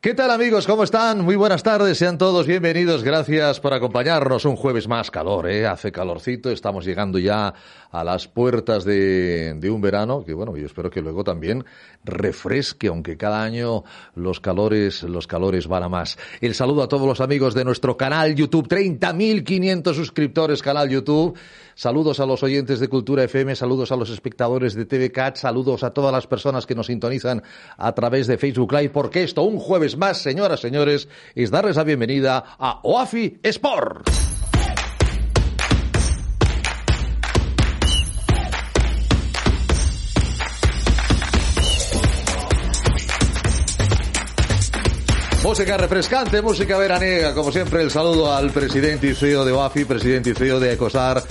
¿Qué tal amigos? ¿Cómo están? Muy buenas tardes, sean todos bienvenidos. Gracias por acompañarnos. Un jueves más calor, ¿eh? Hace calorcito, estamos llegando ya a las puertas de, de, un verano que, bueno, yo espero que luego también refresque, aunque cada año los calores, los calores van a más. El saludo a todos los amigos de nuestro canal YouTube, 30.500 suscriptores canal YouTube. Saludos a los oyentes de Cultura FM, saludos a los espectadores de TV Cat, saludos a todas las personas que nos sintonizan a través de Facebook Live, porque esto, un jueves más, señoras, señores, es darles la bienvenida a OAFI Sport. Música refrescante, música veraniega, como siempre el saludo al presidente y CEO de OAFI, presidente y CEO de ECOSAR,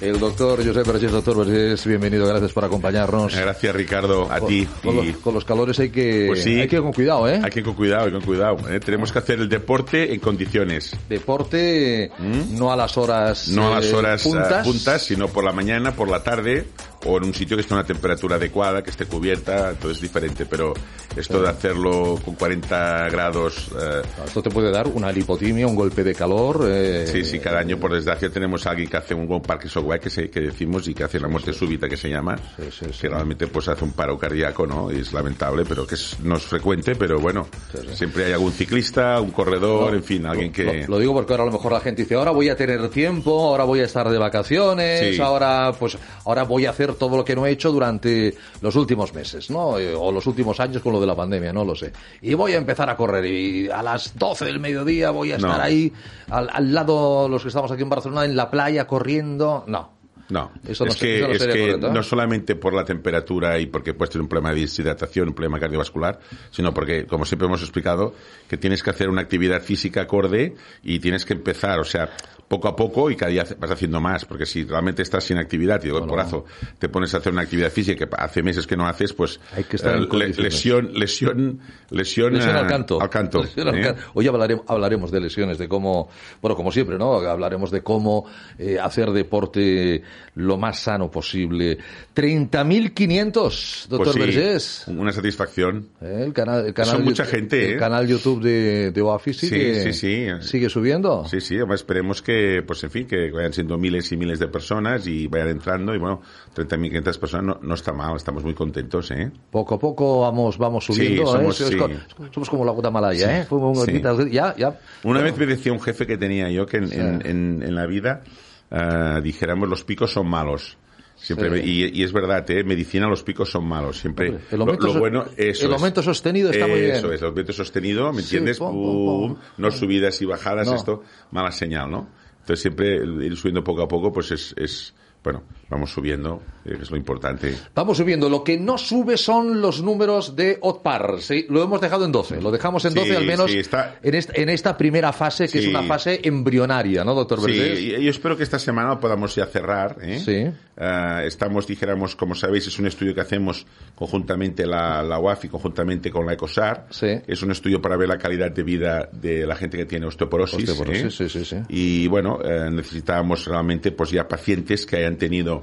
el doctor José Vergés. Doctor Vergés, bienvenido, gracias por acompañarnos. Gracias Ricardo, a con, ti. Con, los, con, los, calores hay que, pues sí, hay que ir con cuidado, ¿eh? Hay que ir con cuidado, hay que ir con cuidado. ¿eh? Tenemos que hacer el deporte en condiciones. Deporte ¿Mm? no a las horas No a las eh, horas puntas. puntas, sino por la mañana, por la tarde, o en un sitio que esté a una temperatura adecuada, que esté cubierta, entonces es diferente. Pero esto de hacerlo con 40 grados... Eh, esto te puede dar una lipotimia, un golpe de calor. Eh, sí, sí, cada año por desgracia tenemos a alguien que hace un parque software que, se, que decimos y que hace la muerte sí, súbita que se llama, sí, sí, que realmente pues hace un paro cardíaco, ¿no? Y es lamentable, pero que es, no es frecuente, pero bueno, siempre hay algún ciclista, un corredor, no, en fin, alguien que... Lo, lo, digo porque ahora a lo mejor la gente dice, ahora voy a tener tiempo, ahora voy a estar de vacaciones, ahora pues ahora voy a hacer todo lo que no he hecho durante los últimos meses, ¿no? Eh, O los últimos años con lo de la pandemia, no lo sé. Y voy a empezar a correr y a las 12 del mediodía voy a estar No. ahí al, al lado, los que estamos aquí en Barcelona, en la playa corriendo. No. No, Eso no es se- que, eso no es que correcto, ¿eh? no solamente por la temperatura y porque puedes tener un problema de deshidratación, un problema cardiovascular, sino porque, como siempre hemos explicado, que tienes que hacer una actividad física acorde y tienes que empezar, o sea, poco a poco y cada día vas haciendo más, porque si realmente estás sin actividad y de porrazo te pones a hacer una actividad física que hace meses que no haces, pues Hay que estar eh, le- lesión, lesión, lesión, Lesión al canto. Al canto, Lesión al ¿eh? Hoy hablaremos, hablaremos de lesiones, de cómo, bueno, como siempre, ¿no? Hablaremos de cómo eh, hacer deporte lo más sano posible. 30.500, doctor Pues sí, Vergés. una satisfacción. Eh, El canal, el canal Son mucha gente, el canal YouTube de, de OAFI sigue, Sí, sí, sigue subiendo. Sí, sí, esperemos que, pues en fin, que vayan siendo miles y miles de personas y vayan entrando y bueno, 30.500 personas no, no está mal, estamos muy contentos, ¿eh? Poco a poco vamos, vamos subiendo. Sí, somos- ¿eh? Es sí. somos como la gota malaya, ¿eh? Fuimos Ya, ya. Una vez me decía un jefe que tenía yo que en, en, en- en la vida, ah, dijéramos, los picos son malos. Siempre, Sí. me- y, y es verdad, ¿eh? medicina los picos son malos. Siempre el aumento lo bueno eso el es. aumento sostenido está muy bien. Eso es, el aumento sostenido, ¿me Sí, entiendes? pum, Pum, pum, pum. no subidas y bajadas, No. esto, mala señal, ¿no? Entonces siempre ir subiendo poco a poco, pues es, es bueno, vamos subiendo, eh, es lo importante. Vamos subiendo. Lo que no sube son los números de OTPAR. ¿sí? Lo hemos dejado en 12. Lo dejamos en Sí, 12 al menos sí, está- en, esta, en esta primera fase, que es Sí. una fase embrionaria, ¿no, doctor Sí, Vergés? y- yo espero que esta semana podamos ya cerrar. ¿eh? Sí. Ah, estamos, dijéramos, como sabéis, es un estudio que hacemos conjuntamente la, la UAFI, conjuntamente con la ECOSAR. Sí. Es un estudio para ver la calidad de vida de la gente que tiene osteoporosis. Osteoporosis, ¿eh? sí, sí, sí. Y bueno, eh, necesitábamos realmente pues ya pacientes que hayan tenido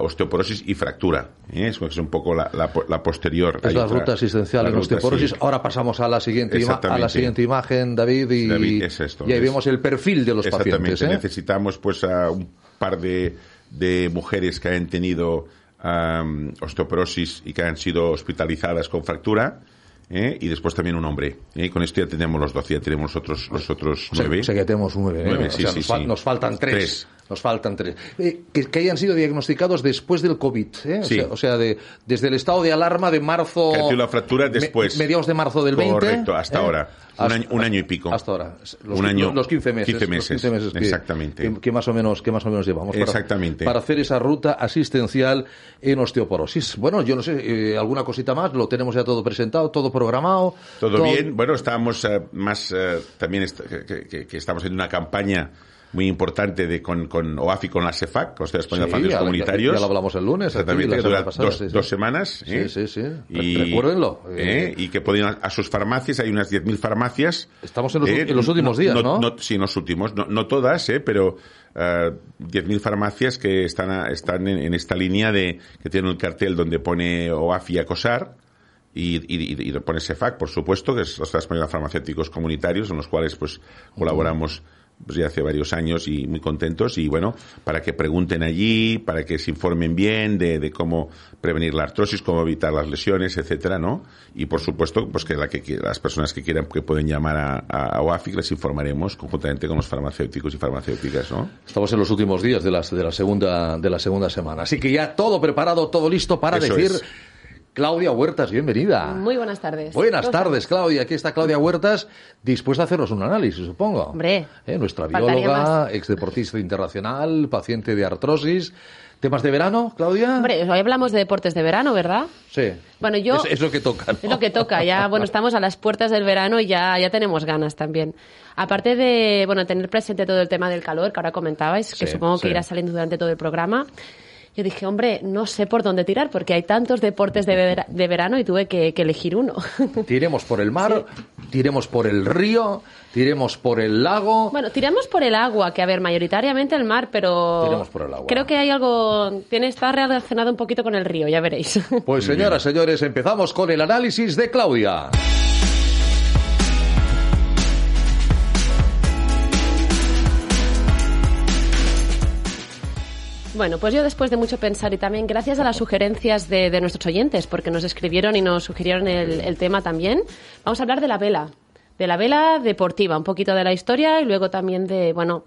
osteoporosis y fractura. ¿eh? Es un poco la, la, la posterior. Es la otra- ruta asistencial la en ruta, osteoporosis. sí. Ahora pasamos a la siguiente, a la siguiente imagen, David, y, David, es esto, y ahí es- vemos el perfil de los Exactamente. pacientes. ¿eh? Necesitamos pues a un par de, de mujeres que hayan tenido am, osteoporosis y que han sido hospitalizadas con fractura. ¿eh? Y después también un hombre. ¿eh? Con esto ya tenemos los 12, ya tenemos otros, los otros nueve. o sea que tenemos nueve. ¿eh? Nueve, O sí, sea, sí, nos, fal- sí. nos faltan tres. Tres. Nos faltan tres. Eh, que, que hayan sido diagnosticados después del COVID. ¿eh? O Sí. sea, o sea, de, desde el estado de alarma de marzo. Que la fractura me- después. mediados de marzo del 20. Correcto, hasta ¿eh? ahora. Un Hasta- año- un año y pico. Hasta ahora. Los, Un año- los 15 meses. 15 los meses, 15 meses que, exactamente. Que, que más o menos, que más o menos llevamos. Exactamente. Para hacer esa ruta asistencial en osteoporosis. Bueno, yo no sé, eh, alguna cosita más. Lo tenemos ya todo presentado, todo programado. Todo bien. Bueno, estábamos eh, más también est- que, que- que estamos en una campaña muy importante de con, con OAFI, con la CEFAC, Consejo Español de Sí, Comunitarios. ya lo hablamos el lunes, Exactamente, que dura pasada, dos, sí, sí. dos semanas. ¿eh? Sí, sí, sí. Y, Recuérdenlo. ¿eh? Y que pueden a sus farmacias, hay unas 10.000 farmacias. Estamos en los- en los últimos días, ¿no? Sí, en los últimos. No, no todas, ¿eh? pero eh, 10.000 farmacias que están, a- están en, en esta línea de que tienen el cartel donde pone OAFI ACOSAR y, y, y, pone SEFAC, por supuesto, que es los Española Farmacéuticos Comunitarios, en los cuales pues colaboramos pues ya hace varios años y muy contentos y bueno, para que pregunten allí, para que se informen bien de, de cómo prevenir la artrosis, cómo evitar las lesiones, etcétera, ¿no? Y por supuesto, pues que, la que las personas que quieran que pueden llamar a, a, OAFIC les informaremos conjuntamente con los farmacéuticos y farmacéuticas, ¿no? Estamos en los últimos días de la, de la segunda de la segunda semana, así que ya todo preparado, todo listo para Eso decir es. Claudia Huertas, bienvenida. Muy buenas tardes. Buenas ¿Cómo tardes? Claudia. Aquí está Claudia Huertas, dispuesta a hacernos un análisis, supongo. Hombre, Eh, Nuestra bióloga, más. exdeportista internacional, paciente de artrosis. ¿Temas de verano, Claudia? Hombre, hoy hablamos de deportes de verano, ¿verdad? Sí. Bueno, yo- Es, es lo que toca, ¿no? Es lo que toca. Ya, bueno, estamos a las puertas del verano y ya, ya tenemos ganas también. Aparte de, bueno, tener presente todo el tema del calor que ahora comentabais, que Sí, supongo que irá saliendo durante todo el programa. Yo dije, hombre, no sé por dónde tirar porque hay tantos deportes de, vera- de verano y tuve que, que elegir uno. Tiremos por el mar, tiremos por el río, tiremos por el lago. Bueno, tiramos por el agua, que a ver, mayoritariamente el mar, pero Tiramos por el agua. creo que hay algo, tiene está relacionado un poquito con el río, ya veréis. Pues señoras, señores, empezamos con el análisis de Claudia. Bueno, pues yo después de mucho pensar y también gracias a las sugerencias de, de nuestros oyentes, porque nos escribieron y nos sugirieron el, el tema también, vamos a hablar de la vela, de la vela deportiva, un poquito de la historia y luego también de, bueno,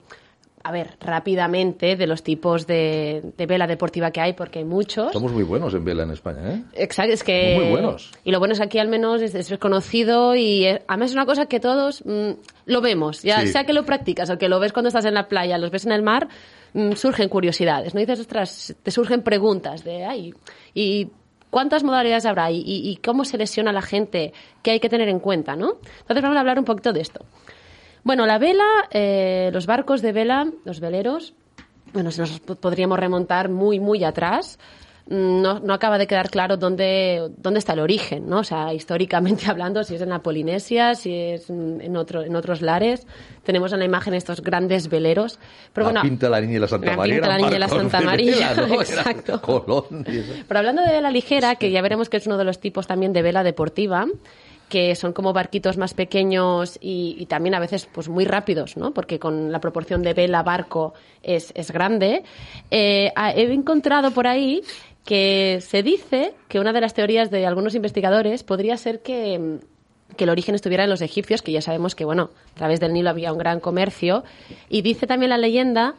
a ver, rápidamente de los tipos de, de vela deportiva que hay, porque hay muchos. Somos muy buenos en vela en España, ¿eh? Exacto, es que... Muy buenos. Y lo bueno es que aquí al menos es, es reconocido y es- además es una cosa que todos mm, lo vemos, ya Sí. sea que lo practicas o que lo ves cuando estás en la playa, los ves en el mar, surgen curiosidades, ¿no? dices, ostras, te surgen preguntas de, ay, ¿y cuántas modalidades habrá? ¿Y, y- cómo se lesiona la gente? ¿Qué hay que tener en cuenta, no? Entonces vamos a hablar un poquito de esto. Bueno, la vela, eh, los barcos de vela, los veleros, bueno, nos podríamos remontar muy, muy atrás. No, no acaba de quedar claro dónde, dónde está el origen, ¿no? O sea, históricamente hablando, si es en la Polinesia, si es en, otro, en otros lares. Tenemos en la imagen estos grandes veleros. Pero la bueno, Pinta la Niña y la Santa la María. Pinta la Niña y la Santa de María, vela, ¿no? Exacto. Colón pero hablando de vela ligera, que ya veremos que es uno de los tipos también de vela deportiva, que son como barquitos más pequeños y, y también a veces pues muy rápidos, ¿no? Porque con la proporción de vela-barco es, es grande. Eh, ah, he encontrado por ahí que se dice que una de las teorías de algunos investigadores podría ser que que el origen estuviera en los egipcios, que ya sabemos que, bueno, a través del Nilo había un gran comercio. Y dice también la leyenda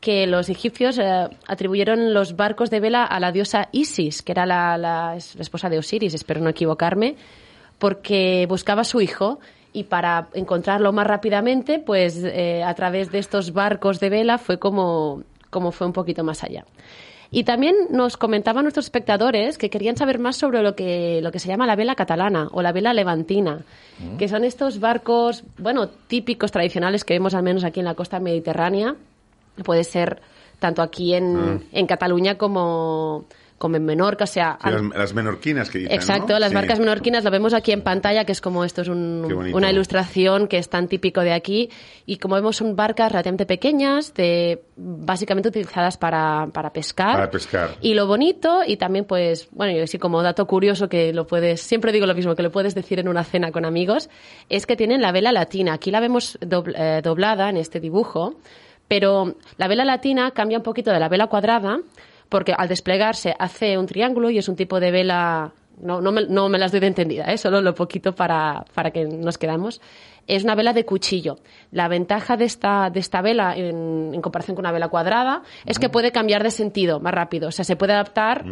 que los egipcios eh, atribuyeron los barcos de vela a la diosa Isis, que era la, la esposa de Osiris, espero no equivocarme, porque buscaba a su hijo y para encontrarlo más rápidamente, pues eh, a través de estos barcos de vela fue como, como fue un poquito más allá. Y también nos comentaban nuestros espectadores que querían saber más sobre lo que, lo que se llama la vela catalana o la vela levantina, que son estos barcos, bueno, típicos, tradicionales que vemos al menos aquí en la costa mediterránea. Puede ser tanto aquí en, en Cataluña como, como en Menorca, o sea... Sí, las, las menorquinas que dicen, Exacto, ¿no? las Sí. barcas menorquinas lo vemos aquí en pantalla, que es como esto es un- una ilustración que es tan típico de aquí. Y como vemos son barcas relativamente pequeñas, de, básicamente utilizadas para, para pescar. Para pescar. Y lo bonito, y también pues, bueno, y así como dato curioso que lo puedes, siempre digo lo mismo, que lo puedes decir en una cena con amigos, es que tienen la vela latina. Aquí la vemos dobl- eh, doblada en este dibujo, pero la vela latina cambia un poquito de la vela cuadrada, porque al desplegarse hace un triángulo y es un tipo de vela. No, no, me, no me las doy de entendida, ¿eh? solo lo poquito para, para que nos quedamos. Es una vela de cuchillo. La ventaja de esta, de esta vela en, en comparación con una vela cuadrada es que puede cambiar de sentido más rápido. O sea, se puede adaptar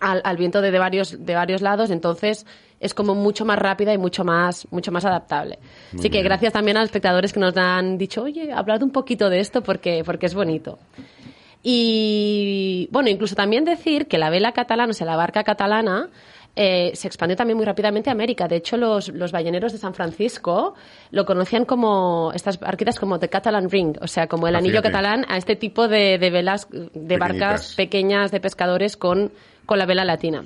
al, al viento de, de varios, de varios lados, entonces es como mucho más rápida y mucho más, mucho más adaptable. Así que bien. gracias también a los espectadores que nos han dicho, oye, hablad un poquito de esto porque, porque es bonito. Y bueno, incluso también decir que la vela catalana, o sea, la barca catalana, eh, se expandió también muy rápidamente a América. De hecho, los, los balleneros de San Francisco lo conocían como estas barquitas como The Catalan Ring, o sea, como el Ah, anillo fíjate. catalán a este tipo de, de velas, de barcas pequeñas de pescadores con, con la vela latina.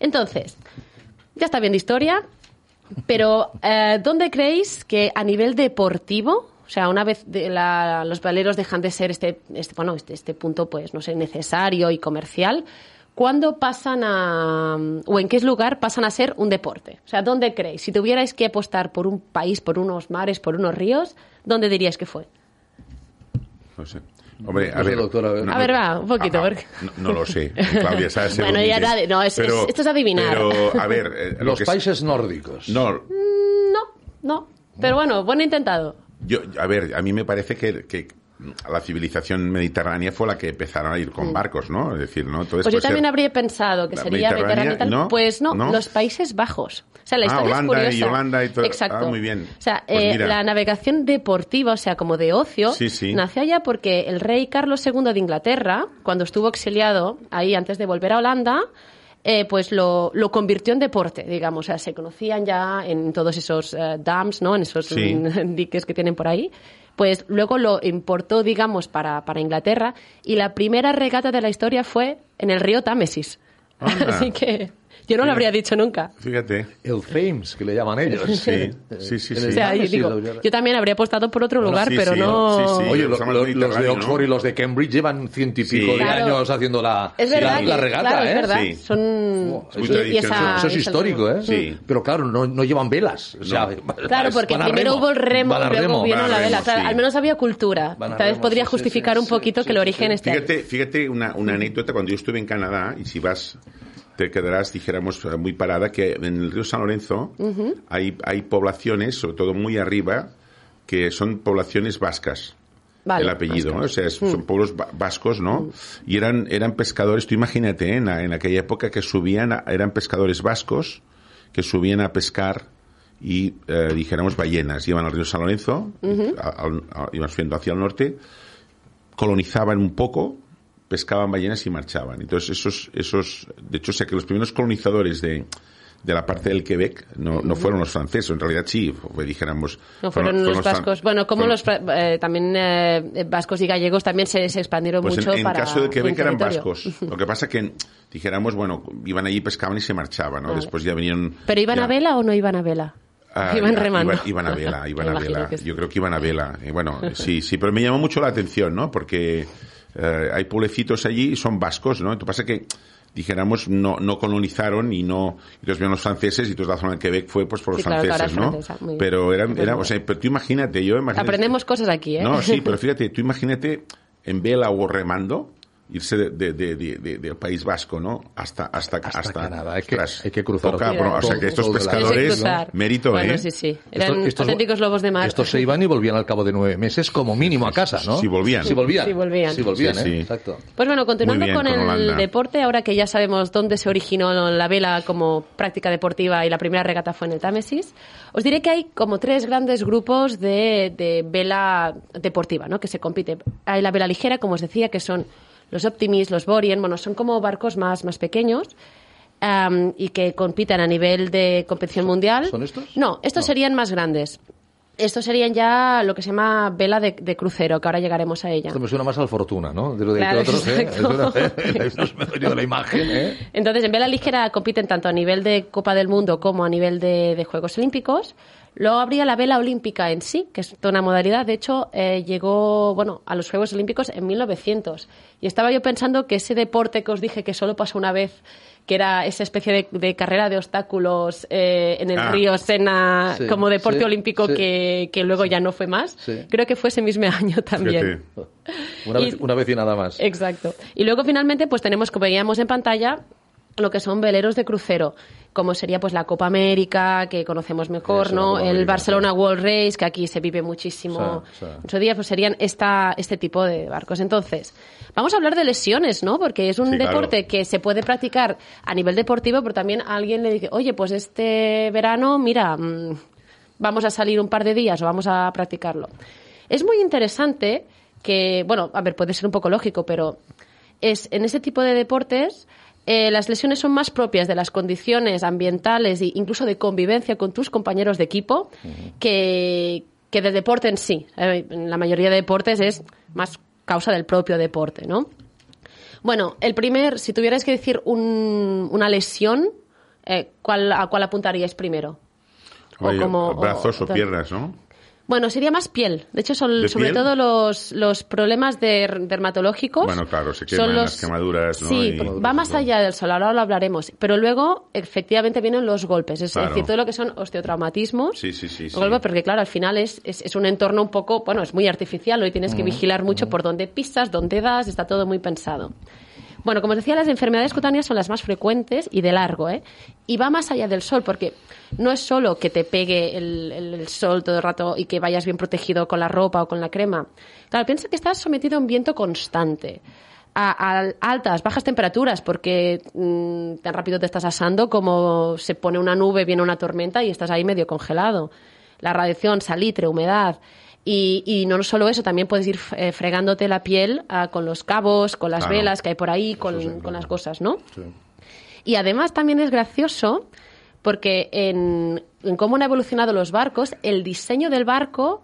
Entonces, ya está bien de historia, pero eh, ¿dónde creéis que a nivel deportivo, o sea, una vez de la- los veleros dejan de ser este, este, bueno, este, este punto, pues, no sé, necesario y comercial, ¿cuándo pasan a, o en qué lugar pasan a ser un deporte? O sea, ¿dónde creéis? Si tuvierais que apostar por un país, por unos mares, por unos ríos, ¿dónde diríais que fue? No sé. Hombre, a No ver, doctor, a ver. A ver, va, un poquito, Ah, porque- no, no lo sé, Claudia, sabes Bueno, ya de- no, es- es- esto es adivinar. Pero, a ver, eh, lo Los que es- países nórdicos. No, No, no. Pero bueno, bueno intentado. Yo, a ver, a mí me parece que, que la civilización mediterránea fue la que empezaron a ir con barcos, ¿no? Es decir, ¿no? Entonces. Pues yo puede también ser- habría pensado que sería Mediterránea, y tal. ¿no? Pues no, ¿No? los Países Bajos. O sea, la Ah, historia Holanda es y curiosa. Holanda y todo. Exacto. Ah, muy bien. O sea, Pues eh, la navegación deportiva, o sea, como de ocio, Sí, sí. nació allá porque el rey Carlos II de Inglaterra, cuando estuvo exiliado ahí antes de volver a Holanda, eh, pues lo, lo convirtió en deporte, digamos. O sea, se conocían ya en todos esos eh, dams, ¿no? En esos Sí. diques que tienen por ahí. Pues luego lo importó, digamos, para, para Inglaterra y la primera regata de la historia fue en el río Támesis. Así que yo no lo habría dicho nunca. Fíjate. El Thames, que le llaman ellos. Sí, sí, sí, En sí. el O sea, yo, digo, también habría apostado por otro Bueno, lugar, sí, pero sí, no... sí, sí. Oye, lo- Usamos lo- el los de Oxford ¿no? y los de Cambridge llevan ciento y pico Sí. de Claro. años haciendo la, Es la- verdad, la, que- regata, claro, ¿eh? es verdad. Sí. Son... Es muy y- y tradicional. esa- Eso es histórico, ¿eh? Sí. Pero claro, no, no llevan velas. O sea, Claro, porque primero remo. hubo el remo, Van a luego vino la vela. O sea, sí. al menos había cultura. Tal vez podría sí, sí, justificar sí, un sí, poquito sí, que sí, origen sí. esté Fíjate, fíjate una, una anécdota. Cuando yo estuve en Canadá, y si vas, te quedarás, dijéramos, eh, muy parada, que en el río San Lorenzo hay, hay poblaciones, sobre todo muy arriba, que son poblaciones vascas. Vale, el apellido. O sea, es- son pueblos va- vascos, ¿no? Y eran, eran pescadores, tú imagínate, ¿eh? en, en aquella época que subían, a- eran pescadores vascos, que subían a pescar y, eh, dijéramos, ballenas. Iban al río San Lorenzo, a- al- a- iban subiendo hacia el norte, colonizaban un poco, pescaban ballenas y marchaban. Entonces, esos, esos, de hecho, o sea que los primeros colonizadores de, de la parte del Quebec no, no fueron los franceses, en realidad sí, dijéramos. No fueron, los fran- vascos. Bueno, como fueron- los eh, también eh, vascos y gallegos también se, se expandieron Pues mucho en, en para caso de Quebec eran vascos. Lo que pasa que, dijéramos, bueno, iban allí, pescaban y se marchaban, ¿no? Vale. Después ya venían... ¿Pero iban ya- a vela o no iban a vela? Ah, iban remando. Iban, iban a vela, iban a vela. Yo creo que iban a vela. Y bueno, sí, sí, pero me llamó mucho la atención, ¿no? Porque eh, hay pueblecitos allí y son vascos, ¿no? Entonces pasa que dijéramos no no colonizaron y no entonces vieron los franceses y toda la zona de Quebec fue pues por los Sí, claro, franceses es no francesa, pero eran era, muy o sea pero tú imagínate yo imagínate, Aprendemos cosas aquí, ¿eh? no sí pero fíjate tú imagínate en vela o remando irse de, de, de- de- de- del País Vasco, ¿no? Hasta, hasta, hasta, Hasta Canadá. Hay que- hay que cruzar toca, o sea que estos pescadores, mérito, bueno, ¿eh? sí, sí. Eran estos- auténticos lobos de mar. Estos se iban y volvían al cabo de nueve meses como mínimo a casa, ¿no? Si volvían. Si volvían. Si volvían. Si volvían, Sí, ¿eh? sí. Exacto. Pues bueno, continuando bien, con con el Holanda. deporte, ahora que ya sabemos dónde se originó la vela como práctica deportiva y la primera regata fue en el Támesis, os diré que hay como tres grandes grupos de, de vela deportiva, ¿no? Que se compite. Hay la vela ligera, como os decía, que son los Optimis, los Borien, bueno, son como barcos más, más pequeños. am, y que compiten a nivel de competición mundial. son estos? No, estos No. serían más grandes. Estos serían ya lo que se llama vela de, de crucero, que ahora llegaremos a ella. Esto me suena más al Fortuna, ¿no? De lo de Claro, otros, ¿eh? Es venido la imagen, ¿eh? Entonces, en vela ligera compiten tanto a nivel de Copa del Mundo como a nivel de, de Juegos Olímpicos. Luego habría la vela olímpica en sí, que es toda una modalidad. De hecho, eh, llegó bueno, a los Juegos Olímpicos en 1900. Y estaba yo pensando que ese deporte que os dije que solo pasó una vez, que era esa especie de, de carrera de obstáculos eh, en el Ah. río Sena Sí, como deporte sí, olímpico sí. que, que luego ya no fue más, creo que fue ese mismo año también. Una, Y- vez, una vez y nada más. Exacto. Y luego finalmente pues tenemos, como veíamos en pantalla, lo que son veleros de crucero, como sería pues la Copa América, que conocemos mejor, ¿no? El América, Barcelona sí. World Race, que aquí se vive muchísimo. Sí, sí. En su día pues serían esta, este tipo de barcos. Entonces, vamos a hablar de lesiones, ¿no? Porque es un claro. deporte que se puede practicar a nivel deportivo, pero también a alguien le dice, oye, pues este verano, mira, mm, vamos a salir un par de días o vamos a practicarlo. Es muy interesante que, bueno, a ver, puede ser un poco lógico, pero es en ese tipo de deportes eh, las lesiones son más propias de las condiciones ambientales e incluso de convivencia con tus compañeros de equipo que, que del deporte en sí. Eh, en la mayoría de deportes es más causa del propio deporte, ¿no? Bueno, el primer, si tuvierais que decir un- una lesión, eh, ¿cuál, ¿a cuál apuntaríais primero? O Oye, como- brazos o, o- piernas, ¿no? Bueno, sería más piel. De hecho, son ¿De sobre piel? todo los, los problemas der- dermatológicos. Bueno, claro, se son queman las quemaduras, ¿no? Sí, Y- va más allá del sol, ahora lo hablaremos. Pero luego, efectivamente, vienen los golpes. Es Claro. decir, todo lo que son osteotraumatismos. Sí, sí, sí, sí. Golpes, porque claro, al final es, es, es un entorno un poco, bueno, es muy artificial. Hoy tienes que vigilar mucho por dónde pisas, dónde das, está todo muy pensado. Bueno, como os decía, las enfermedades cutáneas son las más frecuentes y de largo, ¿eh? Y va más allá del sol, porque no es solo que te pegue el, sol todo el rato y que vayas bien protegido con la ropa o con la crema. Claro, piensa que estás sometido a un viento constante. A, a altas, bajas temperaturas, porque mm, tan rápido te estás asando como se pone una nube, viene una tormenta y estás ahí medio congelado. La radiación, salitre, humedad. Y, y no solo eso, también puedes ir eh, fregándote la piel ah, con los cabos, con las Claro. velas que hay por ahí, con, con las cosas, ¿no? Y además también es gracioso porque en, en cómo han evolucionado los barcos, el diseño del barco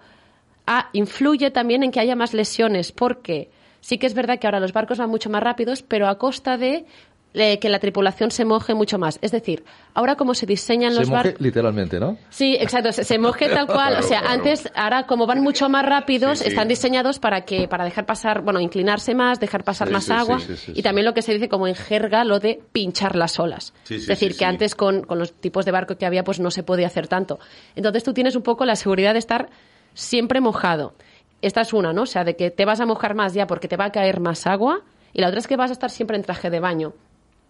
ah, influye también en que haya más lesiones, porque sí que es verdad que ahora los barcos van mucho más rápidos, pero a costa de eh, que la tripulación se moje mucho más. Es decir, ahora como se diseñan Se los moje barcos... literalmente, ¿no? Sí, exacto, se, se moje tal cual. O sea, antes, ahora como van mucho más rápidos, Sí, sí. están diseñados para que, para dejar pasar, bueno, inclinarse más, dejar pasar Sí, más agua. sí, sí, sí, y también lo que se dice como en jerga, lo de pinchar las olas. Sí, sí, es decir, que antes con, con los tipos de barco que había, pues no se podía hacer tanto. Entonces tú tienes un poco la seguridad de estar siempre mojado. Esta es una, ¿no? O sea, de que te vas a mojar más ya porque te va a caer más agua. Y la otra es que vas a estar siempre en traje de baño.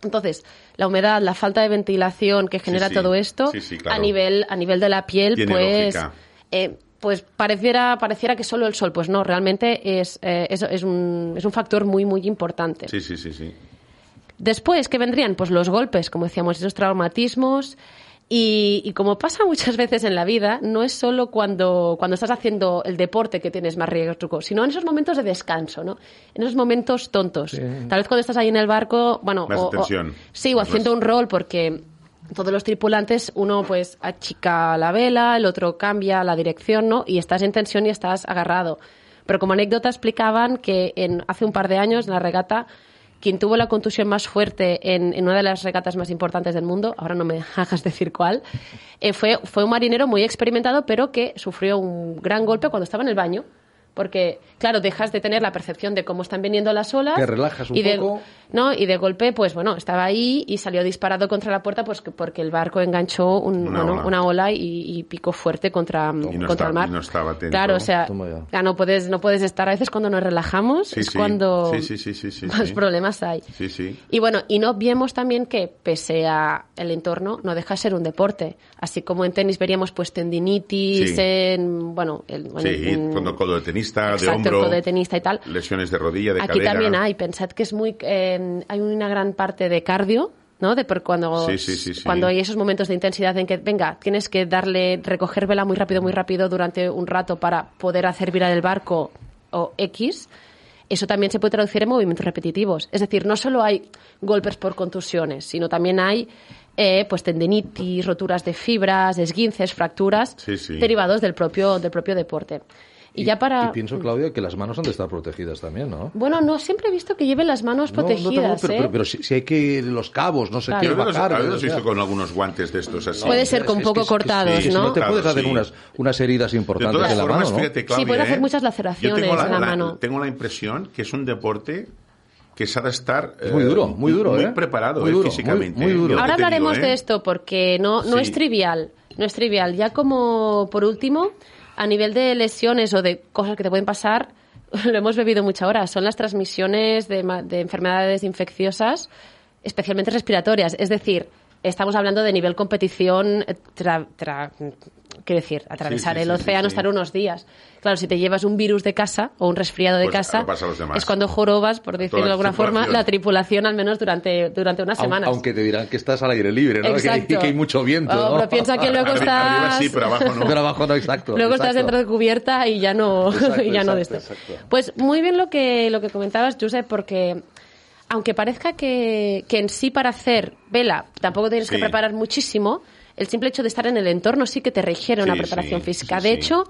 Entonces, la humedad, la falta de ventilación que genera sí. todo esto, Sí, sí, claro. a nivel a nivel de la piel, Tiene pues eh, pues pareciera pareciera que solo el sol, pues no, realmente es eh, es, es un, es un factor muy muy importante. Sí, sí, sí, sí. Después, ¿qué vendrían? Pues los golpes, como decíamos, esos traumatismos. Y, y como pasa muchas veces en la vida, no es solo cuando, cuando estás haciendo el deporte que tienes más riesgo, sino en esos momentos de descanso, ¿no? En esos momentos tontos. Tal vez cuando estás ahí en el barco, bueno, Más o, o- tensión. sí, o Más- haciendo un rol, porque todos los tripulantes, uno pues achica la vela, el otro cambia la dirección, ¿no? Y estás en tensión y estás agarrado. Pero como anécdota explicaban que en, hace un par de años en la regata quien tuvo la contusión más fuerte en, una de las regatas más importantes del mundo, ahora no me hagas decir cuál, eh, fue, fue un marinero muy experimentado, pero que sufrió un gran golpe cuando estaba en el baño. Porque, claro, dejas de tener la percepción de cómo están viniendo las olas. Te relajas un y de, poco. ¿no? Y de golpe, pues bueno, estaba ahí y salió disparado contra la puerta pues que- porque el barco enganchó un- Una bueno, ola. una ola y, y picó fuerte contra, no contra está- el mar. y no estaba atento. Claro, o sea, ya. no puedes, no puedes estar a veces cuando nos relajamos, Sí, es sí. cuando Sí, sí, sí, sí, sí, más sí. problemas hay. Sí, sí. Y bueno, y no vemos también que pese a el entorno no deja de ser un deporte, así como en tenis veríamos pues tendinitis, Sí. en bueno, el, Sí, en- con codo de tenista, de exacto, hombro, codo de tenista y tal. lesiones de rodilla, de Aquí cadera. también hay, pensad que es muy eh, hay una gran parte de cardio, ¿no? De por cuando Sí, sí, sí, cuando hay esos momentos de intensidad en que venga, tienes que darle recoger vela muy rápido, muy rápido durante un rato para poder hacer virar el barco o X. Eso también se puede traducir en movimientos repetitivos. Es decir, no solo hay golpes por contusiones, sino también hay eh, pues tendinitis, roturas de fibras, esguinces, fracturas derivados del propio, del propio deporte. Y, ya para... Y pienso, Claudia, que las manos han de estar protegidas también, ¿no? Bueno, no siempre he visto que lleven las manos No, no protegidas, preocupes, pero, ¿eh? pero, pero si, si hay que los cabos, no sé Claro. qué, Yo bajar. los- o habéis sea. visto con algunos guantes de estos así. Puede ser con Es poco es cortados, es ¿no? no te puedes hacer sí. unas, unas heridas De importantes todas en la formas, mano, ¿no? fíjate, Claudia, pueden hacer ¿eh? muchas Yo laceraciones tengo la, en la la- mano. Tengo la impresión que es un deporte que se ha de estar Es muy eh, duro, muy duro, muy ¿eh? preparado Muy eh, duro, físicamente. muy eh. duro. Yo Ahora digo, hablaremos ¿eh? de esto porque no, no Sí. es trivial. No es trivial. Ya como por último, a nivel de lesiones o de cosas que te pueden pasar, lo hemos bebido mucha hora. Son las transmisiones de, de enfermedades infecciosas, especialmente respiratorias. Es decir, estamos hablando de nivel competición, eh, tra- tra- quiero decir, atravesar sí, el sí, océano, sí, sí. estar unos días. Claro, si te llevas un virus de casa o un resfriado de Pues casa, lo pasa a los demás. es cuando jorobas, por decirlo de alguna forma, la tripulación, al menos durante, durante unas semanas. Aunque te dirán que estás al aire libre, ¿no? Que Exacto. que hay mucho viento, Oh, ¿no? pero piensa que luego estás... Arriba sí, pero abajo no. Pero abajo no, exacto. Luego estás exacto. dentro de cubierta y ya no, Exacto, y ya no de esto. Pues muy bien lo que, lo que comentabas, Josep, porque aunque parezca que, que en sí para hacer vela tampoco tienes que preparar muchísimo, el simple hecho de estar en el entorno sí que te requiere una preparación sí, física. de hecho,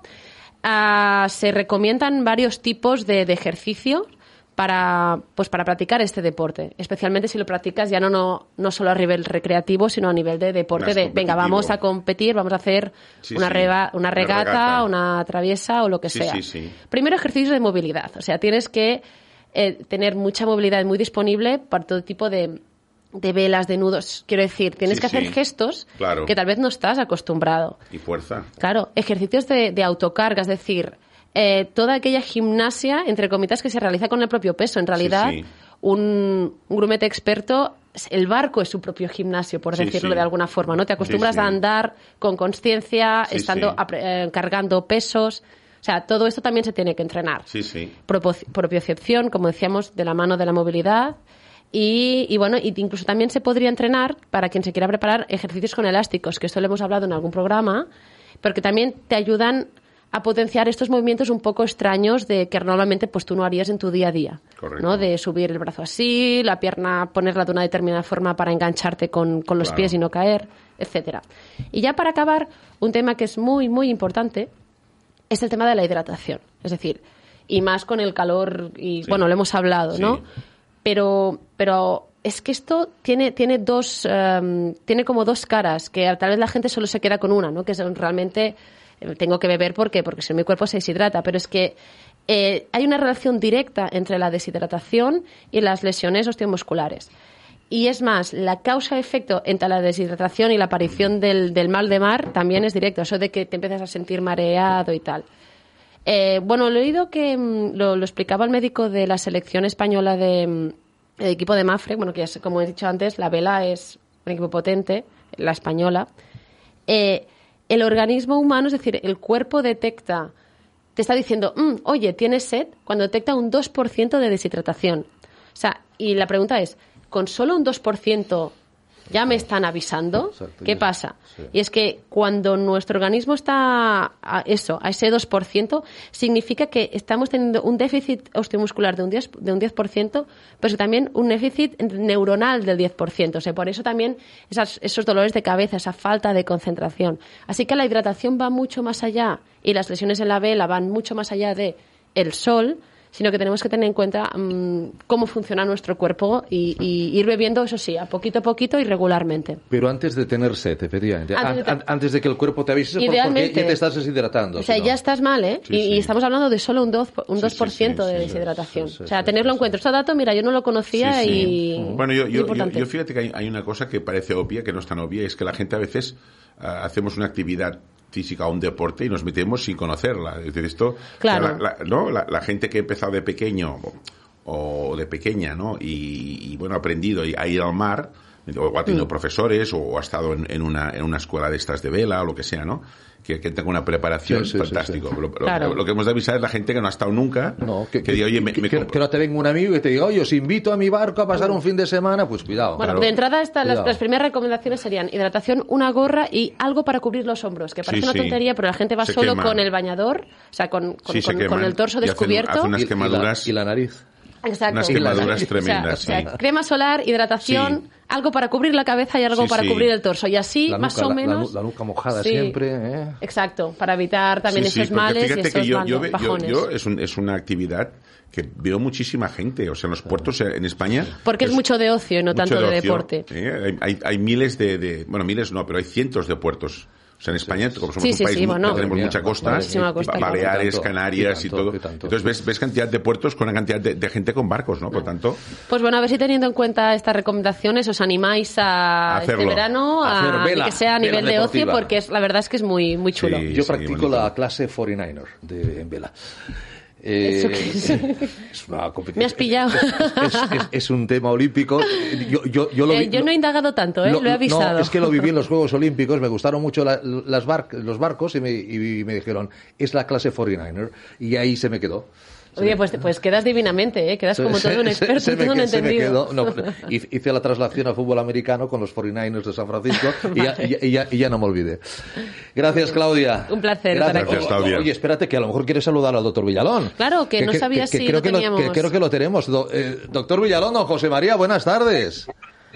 ah, se recomiendan varios tipos de, de ejercicio para, pues para practicar este deporte, especialmente si lo practicas ya no, no, no solo a nivel recreativo, sino a nivel de deporte, de venga, vamos a competir, vamos a hacer Sí, una, reba- una Una regata, regata. una traviesa o lo que sea. Primero, ejercicios de movilidad, o sea, tienes que eh, tener mucha movilidad muy disponible para todo tipo de, de velas, de nudos. Quiero decir, tienes Sí, que hacer sí. gestos Claro. que tal vez no estás acostumbrado. Y fuerza. Claro, ejercicios de, de autocarga, es decir, eh, toda aquella gimnasia, entre comitas, que se realiza con el propio peso. En realidad, sí. Un, un grumete experto, el barco es su propio gimnasio, por Sí, decirlo sí. de alguna forma, ¿no? Te acostumbras Sí, a andar con conciencia, estando eh, cargando pesos. O sea, todo esto también se tiene que entrenar. Sí, sí. Propo- propiocepción, como decíamos, de la mano de la movilidad. Y, y bueno, incluso también se podría entrenar para quien se quiera preparar ejercicios con elásticos, que esto lo hemos hablado en algún programa, porque también te ayudan a potenciar estos movimientos un poco extraños de que normalmente pues tú no harías en tu día a día. Correcto. ¿no? De subir el brazo así, la pierna ponerla de una determinada forma para engancharte con, con los Claro. pies y no caer, etcétera. Y ya para acabar, un tema que es muy, muy importante es el tema de la hidratación. Es decir, y más con el calor, y Sí. bueno, lo hemos hablado, Sí. ¿no? Pero, pero es que esto tiene, tiene dos, em, tiene como dos caras, que tal vez la gente solo se queda con una, ¿no? Que es realmente eh, tengo que beber porque, porque si mi cuerpo se deshidrata, pero es que eh, hay una relación directa entre la deshidratación y las lesiones osteomusculares. Y es más, la causa-efecto entre la deshidratación y la aparición del, mal de mar también es directo, eso de que te empiezas a sentir mareado y tal. Eh, bueno, lo he oído que mm, lo, explicaba el médico de la selección española de, mm, equipo de Mafre, bueno, que es, como he dicho antes, la vela es un equipo potente, la española. Eh, el organismo humano, es decir, el cuerpo detecta, te está diciendo, "Mm, oye, tienes sed, cuando detecta un 2% de deshidratación. O sea, y la pregunta es, ¿con solo un 2% ya me están avisando? Exacto, ¿Qué pasa? sí. Y es que cuando nuestro organismo está a eso, a ese 2%, significa que estamos teniendo un déficit osteomuscular de un 10%, de un 10% pero también un déficit neuronal del 10%. O sea, por eso también esas- esos dolores de cabeza, esa falta de concentración. Así que la hidratación va mucho más allá y las lesiones en la vela van mucho más allá de el sol, sino que tenemos que tener en cuenta mm, cómo funciona nuestro cuerpo y, y ir bebiendo, eso sí, a poquito a poquito y regularmente. Pero antes de tener sed, efectivamente. Antes An- de te- an- Antes de que el cuerpo te avise, por- porque Idealmente. ya te estás deshidratando. O sea, si no. ya estás mal, ¿eh? Sí, y, estamos hablando de solo un 2%, un Sí, 2% sí, sí, de deshidratación. sí, sí, o sea, tenerlo sí, en cuenta. Este dato, mira, yo no lo conocía Sí, sí. y... Bueno, yo, yo, yo fíjate que hay, hay una cosa que parece obvia, que no es tan obvia, es que la gente a veces ah, hacemos una actividad física o un deporte y nos metemos sin conocerla. Es decir, esto, Claro. la, la- ¿no? la, la gente que ha empezado de pequeño o, o de pequeña, ¿no? Y, y, bueno, ha aprendido a ir al mar, o ha Mm. tenido profesores, o ha estado en, en una, en una escuela de estas de vela, o lo que sea, ¿no? Que, que tenga una preparación Sí, sí, sí, fantástico. sí. Lo, lo- Claro. lo que hemos de avisar es la gente que no ha estado nunca, No, que, diga, oye, me, que- me que- que no te venga un amigo y te diga, oye, os invito a mi barco a pasar un fin de semana, pues cuidado. Bueno, Claro. de entrada esta- las, Cuidado. las primeras recomendaciones serían hidratación, una gorra y algo para cubrir los hombros, que parece Sí, una sí. tontería, pero la gente va Se solo quema. con el bañador, o sea, con, con- Sí, se con- con el torso Y hacen- descubierto. hacen unas Y- y la- quemaduras. Y la nariz. Exacto. unas quemaduras o sea, tremendas, o sea, sí. crema solar, hidratación, Sí. Algo para cubrir la cabeza y algo Sí, para sí. cubrir el torso. Y así, La más nuca, o la- la menos. la nuca mojada Sí. siempre, ¿eh? Exacto, para evitar también esos porque males y fíjate esos que yo, yo, bando- ve- yo- bajones. yo es, un- es una actividad que veo muchísima gente, o sea, en los puertos en España. Porque es mucho de ocio y no tanto de, ocio, deporte. ¿eh? Hay, hay- hay miles de, de- bueno, miles no, pero hay cientos de puertos. O sea, en España, como somos Sí, un sí, país sí, muy- bueno. que tenemos mucha mía, costa, Baleares, tanto, Canarias y, todo. y tanto. Entonces ves, ves cantidad de puertos con una cantidad de, de gente con barcos, ¿no? Por tanto, Pues bueno, a ver si teniendo en cuenta estas recomendaciones os animáis a Hacerlo. este verano a, Hacer vela, que sea a vela nivel de ocio porque es, la verdad es que es muy muy chulo. Sí. Yo practico bonito. la clase 49er de, en vela. Eh, ¿Eso qué es? es una competición. Me has pillado. Es, es- es un tema olímpico. Yo, yo, yo lo Eh, yo no he indagado tanto, ¿eh? Lo, he avisado. No, es que lo viví en los Juegos Olímpicos, me gustaron mucho la- las bar- los barcos y me, y me dijeron, es la clase 49er. Y ahí se me quedó. Oye, pues, pues quedas divinamente, ¿eh? Quedas como Se- todo un se- experto, se me todo un que- se me entendido. quedó. No, hice la traslación al fútbol americano con los 49ers de San Francisco y, ya, y ya- y ya- no me olvidé. Gracias, Claudia. Un placer Gracias. Gracias, Claudia. Oye, espérate, que a lo mejor quieres saludar al doctor Villalón. Claro, que no sabía si creo lo que teníamos. que creo que lo tenemos. Do- eh, doctor Villalón, don José María, buenas tardes.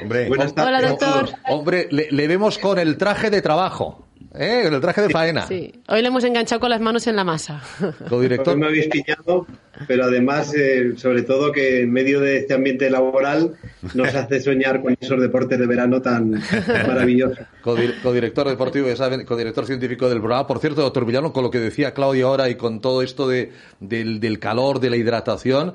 hombre, Buenas tardes. Hola, doctor. Hombre, le, le vemos con el traje de trabajo. ¿Eh? Con el traje de faena. Sí. Hoy le hemos enganchado con las manos en la masa. Codirector. Me habéis pillado, pero además, eh, sobre todo que en medio de este ambiente laboral nos hace soñar con esos deportes de verano tan maravillosos. Codir- Codirector deportivo, ya saben, codirector científico del programa. Por cierto, doctor Villano, con lo que decía Claudio ahora y con todo esto de, del, del calor, de la hidratación,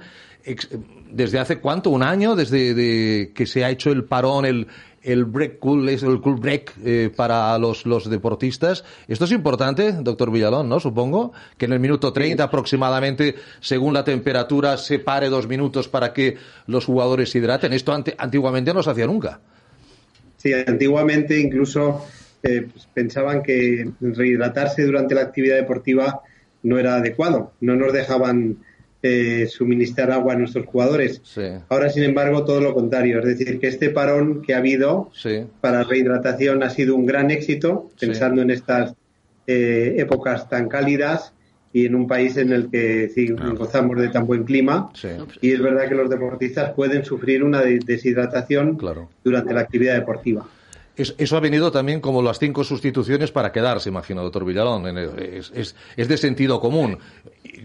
¿desde hace cuánto? ¿Un año? Desde de que se ha hecho el parón, el, el break cool, es el cool break eh, para los, los deportistas. Esto es importante, doctor Villalón, ¿no? Supongo que en el minuto 30 aproximadamente, según la temperatura, se pare dos minutos para que los jugadores se hidraten. Esto ante- antiguamente no se hacía nunca. Sí, antiguamente incluso eh, pues, pensaban que rehidratarse durante la actividad deportiva no era adecuado. No nos dejaban eh, suministrar agua a nuestros jugadores. Sí. Ahora, sin embargo, todo lo contrario. Es decir, que este parón que ha habido Sí. para rehidratación ha sido un gran éxito, Sí. pensando en estas eh, épocas tan cálidas y en un país en el que sí, gozamos de tan buen clima. Sí. Y es verdad que los deportistas pueden sufrir una de- deshidratación Claro. durante la actividad deportiva. Es- Eso ha venido también como las cinco sustituciones para quedarse, imagino, doctor Villalón. Es, es- es de sentido común.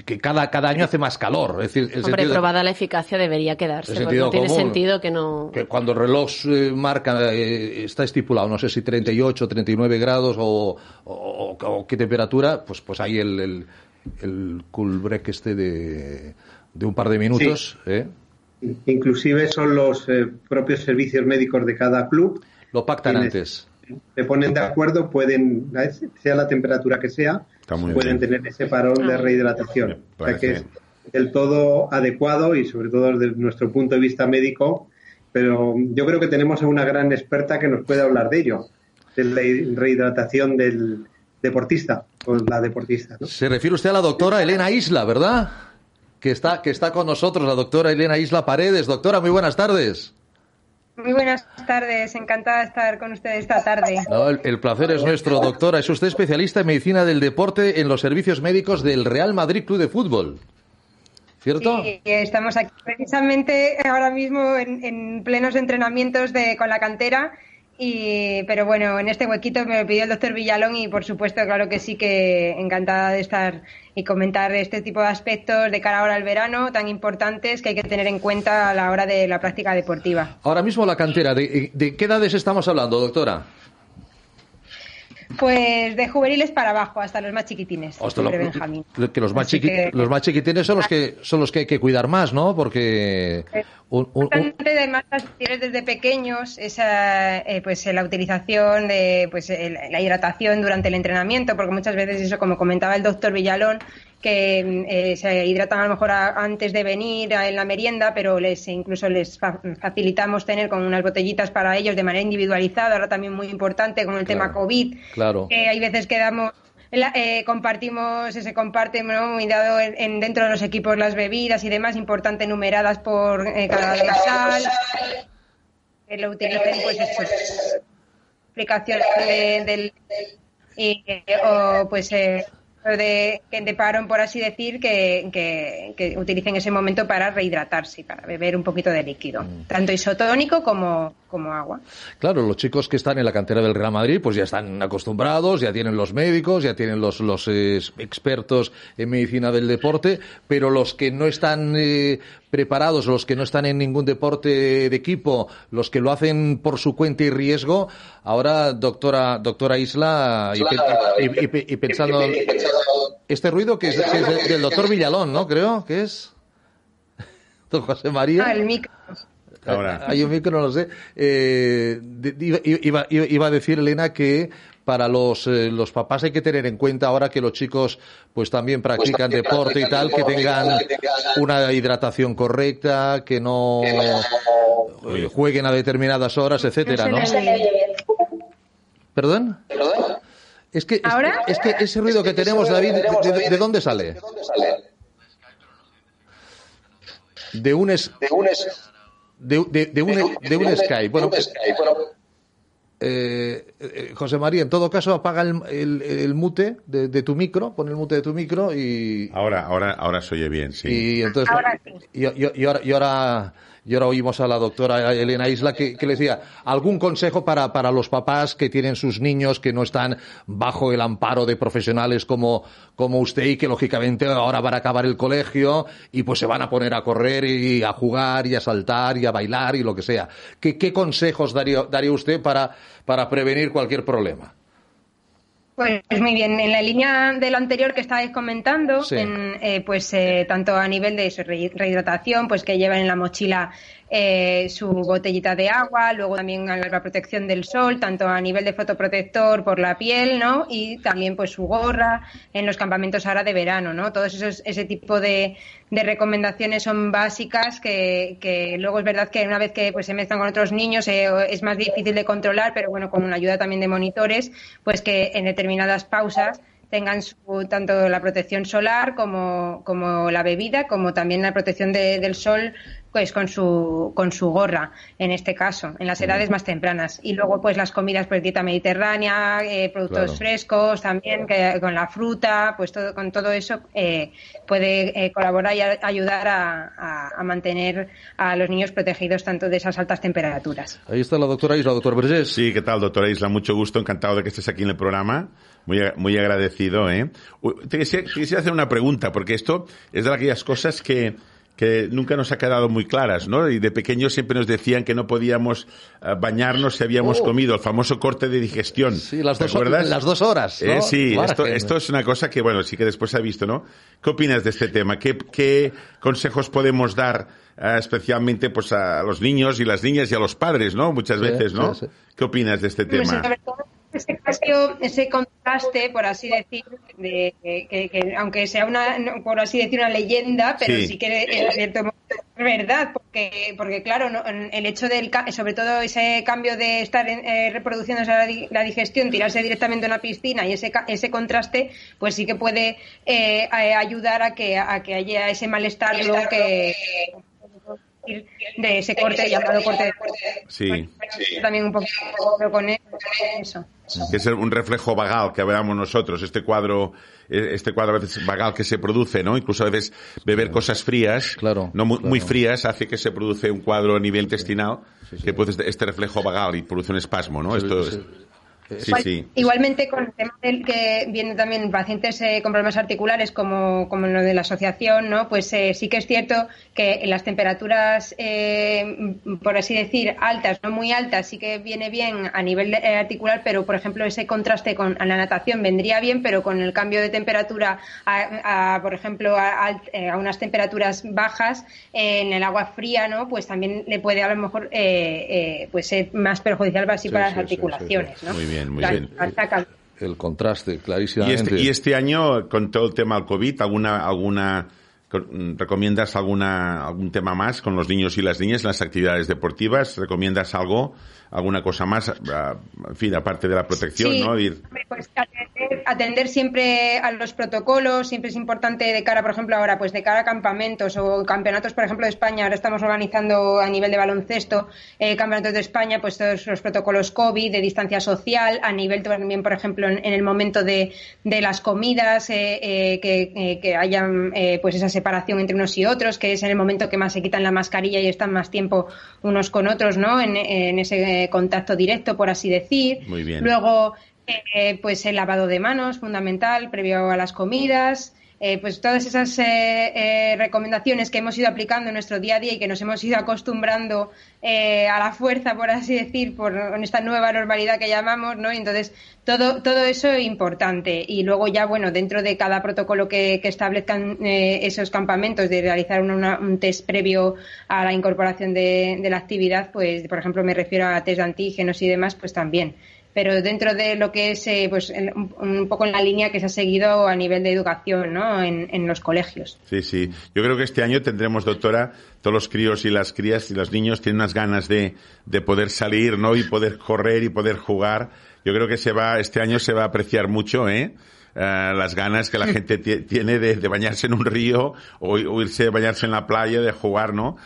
Que cada, cada año hace más calor. Es decir, el Hombre, sentido- probada la eficacia debería quedarse. el porque sentido no tiene común. sentido que no. que cuando el reloj eh, marca, eh, está estipulado, no sé si 38, 39 grados o, o- o qué temperatura, pues, pues hay el, el, el cool break este de, de un par de minutos. ¿eh? Inclusive son los eh, propios servicios médicos de cada club. Lo pactan Tienes- antes. Se ponen de acuerdo, pueden, sea la temperatura que sea, pueden bien. tener ese parón de rehidratación. Me O sea que es del todo adecuado y sobre todo desde nuestro punto de vista médico, pero yo creo que tenemos a una gran experta que nos puede hablar de ello, de la rehidratación del deportista o la deportista. ¿no? Se refiere usted a la doctora Elena Isla, ¿verdad? Que está, que está con nosotros, la doctora Elena Isla Paredes. Doctora, muy buenas tardes. Muy buenas tardes, encantada de estar con ustedes esta tarde. No, el, el placer es nuestro, doctora. Es usted especialista en medicina del deporte en los servicios médicos del Real Madrid Club de Fútbol. ¿Cierto? Sí, estamos aquí precisamente ahora mismo en, en plenos entrenamientos de, con la cantera. Y, pero bueno, en este huequito me lo pidió el doctor Villalón y por supuesto, claro que sí que encantada de estar y comentar este tipo de aspectos de cara ahora al verano tan importantes que hay que tener en cuenta a la hora de la práctica deportiva. Ahora mismo la cantera, ¿de, de qué edades estamos hablando, doctora? Pues de juveniles para abajo, hasta los más chiquitines, Hasta lo- Benjamín. que los más, chiqui- que- los más chiquitines son los que son los que hay que cuidar más, ¿no? Porque un- un- un- importante además desde pequeños esa eh, pues la utilización de pues el- la hidratación durante el entrenamiento porque muchas veces eso como comentaba el doctor Villalón que eh, se hidratan a lo mejor a- antes de venir a- en la merienda pero les incluso les fa- facilitamos tener con unas botellitas para ellos de manera individualizada ahora también muy importante con el tema covid Claro. que hay veces que damos la- eh, compartimos, se comparte ¿no? muy dado en, en- dentro de los equipos las bebidas y demás, importante numeradas por eh, cada sal, que lo utilicen pues de- del y, eh, o pues eh, de, de parón por así decir que, que, que utilicen ese momento para rehidratarse y para beber un poquito de líquido, tanto isotónico como, como agua. Claro, los chicos que están en la cantera del Real Madrid, pues ya están acostumbrados, ya tienen los médicos, ya tienen los, los eh, expertos en medicina del deporte, pero los que no están eh, preparados, los que no están en ningún deporte de equipo, los que lo hacen por su cuenta y riesgo, ahora, doctora, doctora Isla, y, y- y- y pensando, este ruido que es, que es de- del doctor Villalón, ¿no? Creo que es. Don José María. Ah, el micro. Ahora. Hay un micro, no lo sé. Eh, iba, iba- a decir, Elena, que para los, eh, los papás hay que tener en cuenta ahora que los chicos pues también practican deporte y tal, que tengan una hidratación correcta, que no eh, jueguen a determinadas horas, etcétera, ¿no? Bien. ¿Perdón? Es que, es, ¿Ahora? es que ese ruido que tenemos, David, ¿de, de- de dónde sale? De un, es, de un, es- de, de- de un, de un Skype. Bueno, de un Skype. Bueno, Eh, eh, José María, en todo caso, apaga el, el- el mute de, de tu micro, pon el mute de tu micro y, Ahora, ahora, ahora se oye bien, sí. y entonces Ahora sí. y, y- y ahora y ahora y ahora oímos a la doctora Elena Isla que, que le decía algún consejo para, para los papás que tienen sus niños que no están bajo el amparo de profesionales como, como usted y que lógicamente ahora van a acabar el colegio y pues se van a poner a correr y a jugar y a saltar y a bailar y lo que sea. ¿Qué, qué consejos daría, daría usted para, para prevenir cualquier problema? Pues muy bien, en la línea de lo anterior que estabais comentando, en, eh, pues eh, tanto a nivel de rehidratación, pues que llevan en la mochila eh, su botellita de agua, luego también la protección del sol, tanto a nivel de fotoprotector por la piel, ¿no? Y también pues su gorra en los campamentos ahora de verano, ¿no? Todos esos, ese tipo de, recomendaciones son básicas que, luego es verdad que una vez que pues se mezclan con otros niños eh, es más difícil de controlar, pero bueno, con una ayuda también de monitores, pues que en determinadas pausas tengan su, tanto la protección solar como, como la bebida, como también la protección del sol pues con su, con su gorra, en este caso, en las edades más tempranas. Y luego, pues las comidas, pues dieta mediterránea, eh, productos frescos también, que, con la fruta, pues todo, con todo eso eh, puede eh, colaborar y ayudar a, a, mantener a los niños protegidos tanto de esas altas temperaturas. Ahí está la doctora Isla, doctor Vergés. Sí, ¿qué tal, doctora Isla? Mucho gusto, encantado de que estés aquí en el programa. Muy, muy agradecido, ¿eh? Te quisiera, quisiera hacer una pregunta, porque esto es de aquellas cosas que, que nunca nos ha quedado muy claras, ¿no? Y de pequeños siempre nos decían que no podíamos eh, bañarnos si habíamos oh. comido, el famoso corte de digestión. Sí, las, dos, las dos horas. ¿no? Eh, sí, esto, esto, es una cosa que, bueno, sí que después se ha visto, ¿no? ¿Qué opinas de este tema? ¿Qué, qué consejos podemos dar eh, especialmente pues a los niños y las niñas y a los padres, ¿no? Muchas veces, ¿no? ¿Qué opinas de este tema? Ese cambio, ese contraste, por así decir, de, que, aunque sea una, por así decir, una leyenda, pero sí, que en cierto modo es verdad, porque, porque claro, el hecho del, sobre todo ese cambio de estar eh, reproduciendo la, digestión, tirarse directamente a una piscina y ese, ese contraste, pues sí que puede eh, ayudar a que, a que haya ese malestar que de ese corte llamado corte de corte. Sí. También un poquito con eso. Que es un reflejo vagal que veamos nosotros, este cuadro, e, este cuadro a veces vagal que se produce, ¿no? Incluso a veces beber cosas frías, claro, no muy, frías, hace que se produce un cuadro a nivel intestinal, que puede este reflejo vagal y produce un espasmo, ¿no? Esto es, Igualmente con el tema del que vienen también pacientes eh, con problemas articulares como, como lo de la asociación, ¿no? Pues eh, sí que es cierto que en las temperaturas, eh, por así decir, altas, no muy altas, sí que viene bien a nivel articular, pero por ejemplo ese contraste con la natación vendría bien, pero con el cambio de temperatura, a, por ejemplo, a, unas temperaturas bajas en el agua fría, ¿no? Pues también le puede a lo mejor pues ser más perjudicial así para las articulaciones, ¿no? muy bien. El contraste, clarísimamente. Y este, y este año, con todo el tema del COVID, ¿alguna, alguna ¿Recomiendas alguna, algún tema más con los niños y las niñas en las actividades deportivas? ¿Recomiendas algo, alguna cosa más, en fin, aparte de la protección, ¿no? Pues atender, siempre a los protocolos, siempre es importante de cara, por ejemplo, ahora, pues de cara a campamentos o campeonatos, por ejemplo, de España, ahora estamos organizando a nivel de baloncesto eh, campeonatos de España, pues todos los protocolos COVID, de distancia social, a nivel también, por ejemplo, en, el momento de, de las comidas, eh, eh, que, que, hayan pues esa separación entre unos y otros, que es en el momento que más se quitan la mascarilla y están más tiempo unos con otros, ¿no? En, ese contacto directo, por así decir. Muy bien. Luego, eh, pues el lavado de manos, fundamental, previo a las comidas. Eh, pues todas esas eh, recomendaciones que hemos ido aplicando en nuestro día a día y que nos hemos ido acostumbrando a la fuerza, por así decir, por esta nueva normalidad que llamamos, ¿no? entonces, todo, todo eso es importante. Y luego ya, bueno, dentro de cada protocolo que, establezcan esos campamentos de realizar un test previo a la incorporación de, de la actividad, pues, por ejemplo, me refiero a test de antígenos y demás, pues también pero dentro de lo que es eh, pues un, poco en la línea que se ha seguido a nivel de educación ¿no? en, en, los colegios. Sí, sí. Yo creo que este año tendremos, doctora, todos los críos y las crías y los niños tienen unas ganas de, de poder salir ¿no? y poder correr y poder jugar. Yo creo que se va, este año se va a apreciar mucho, ¿eh? Eh, las ganas que la gente tiene de, bañarse en un río o, irse a bañarse en la playa, de jugar, ¿no?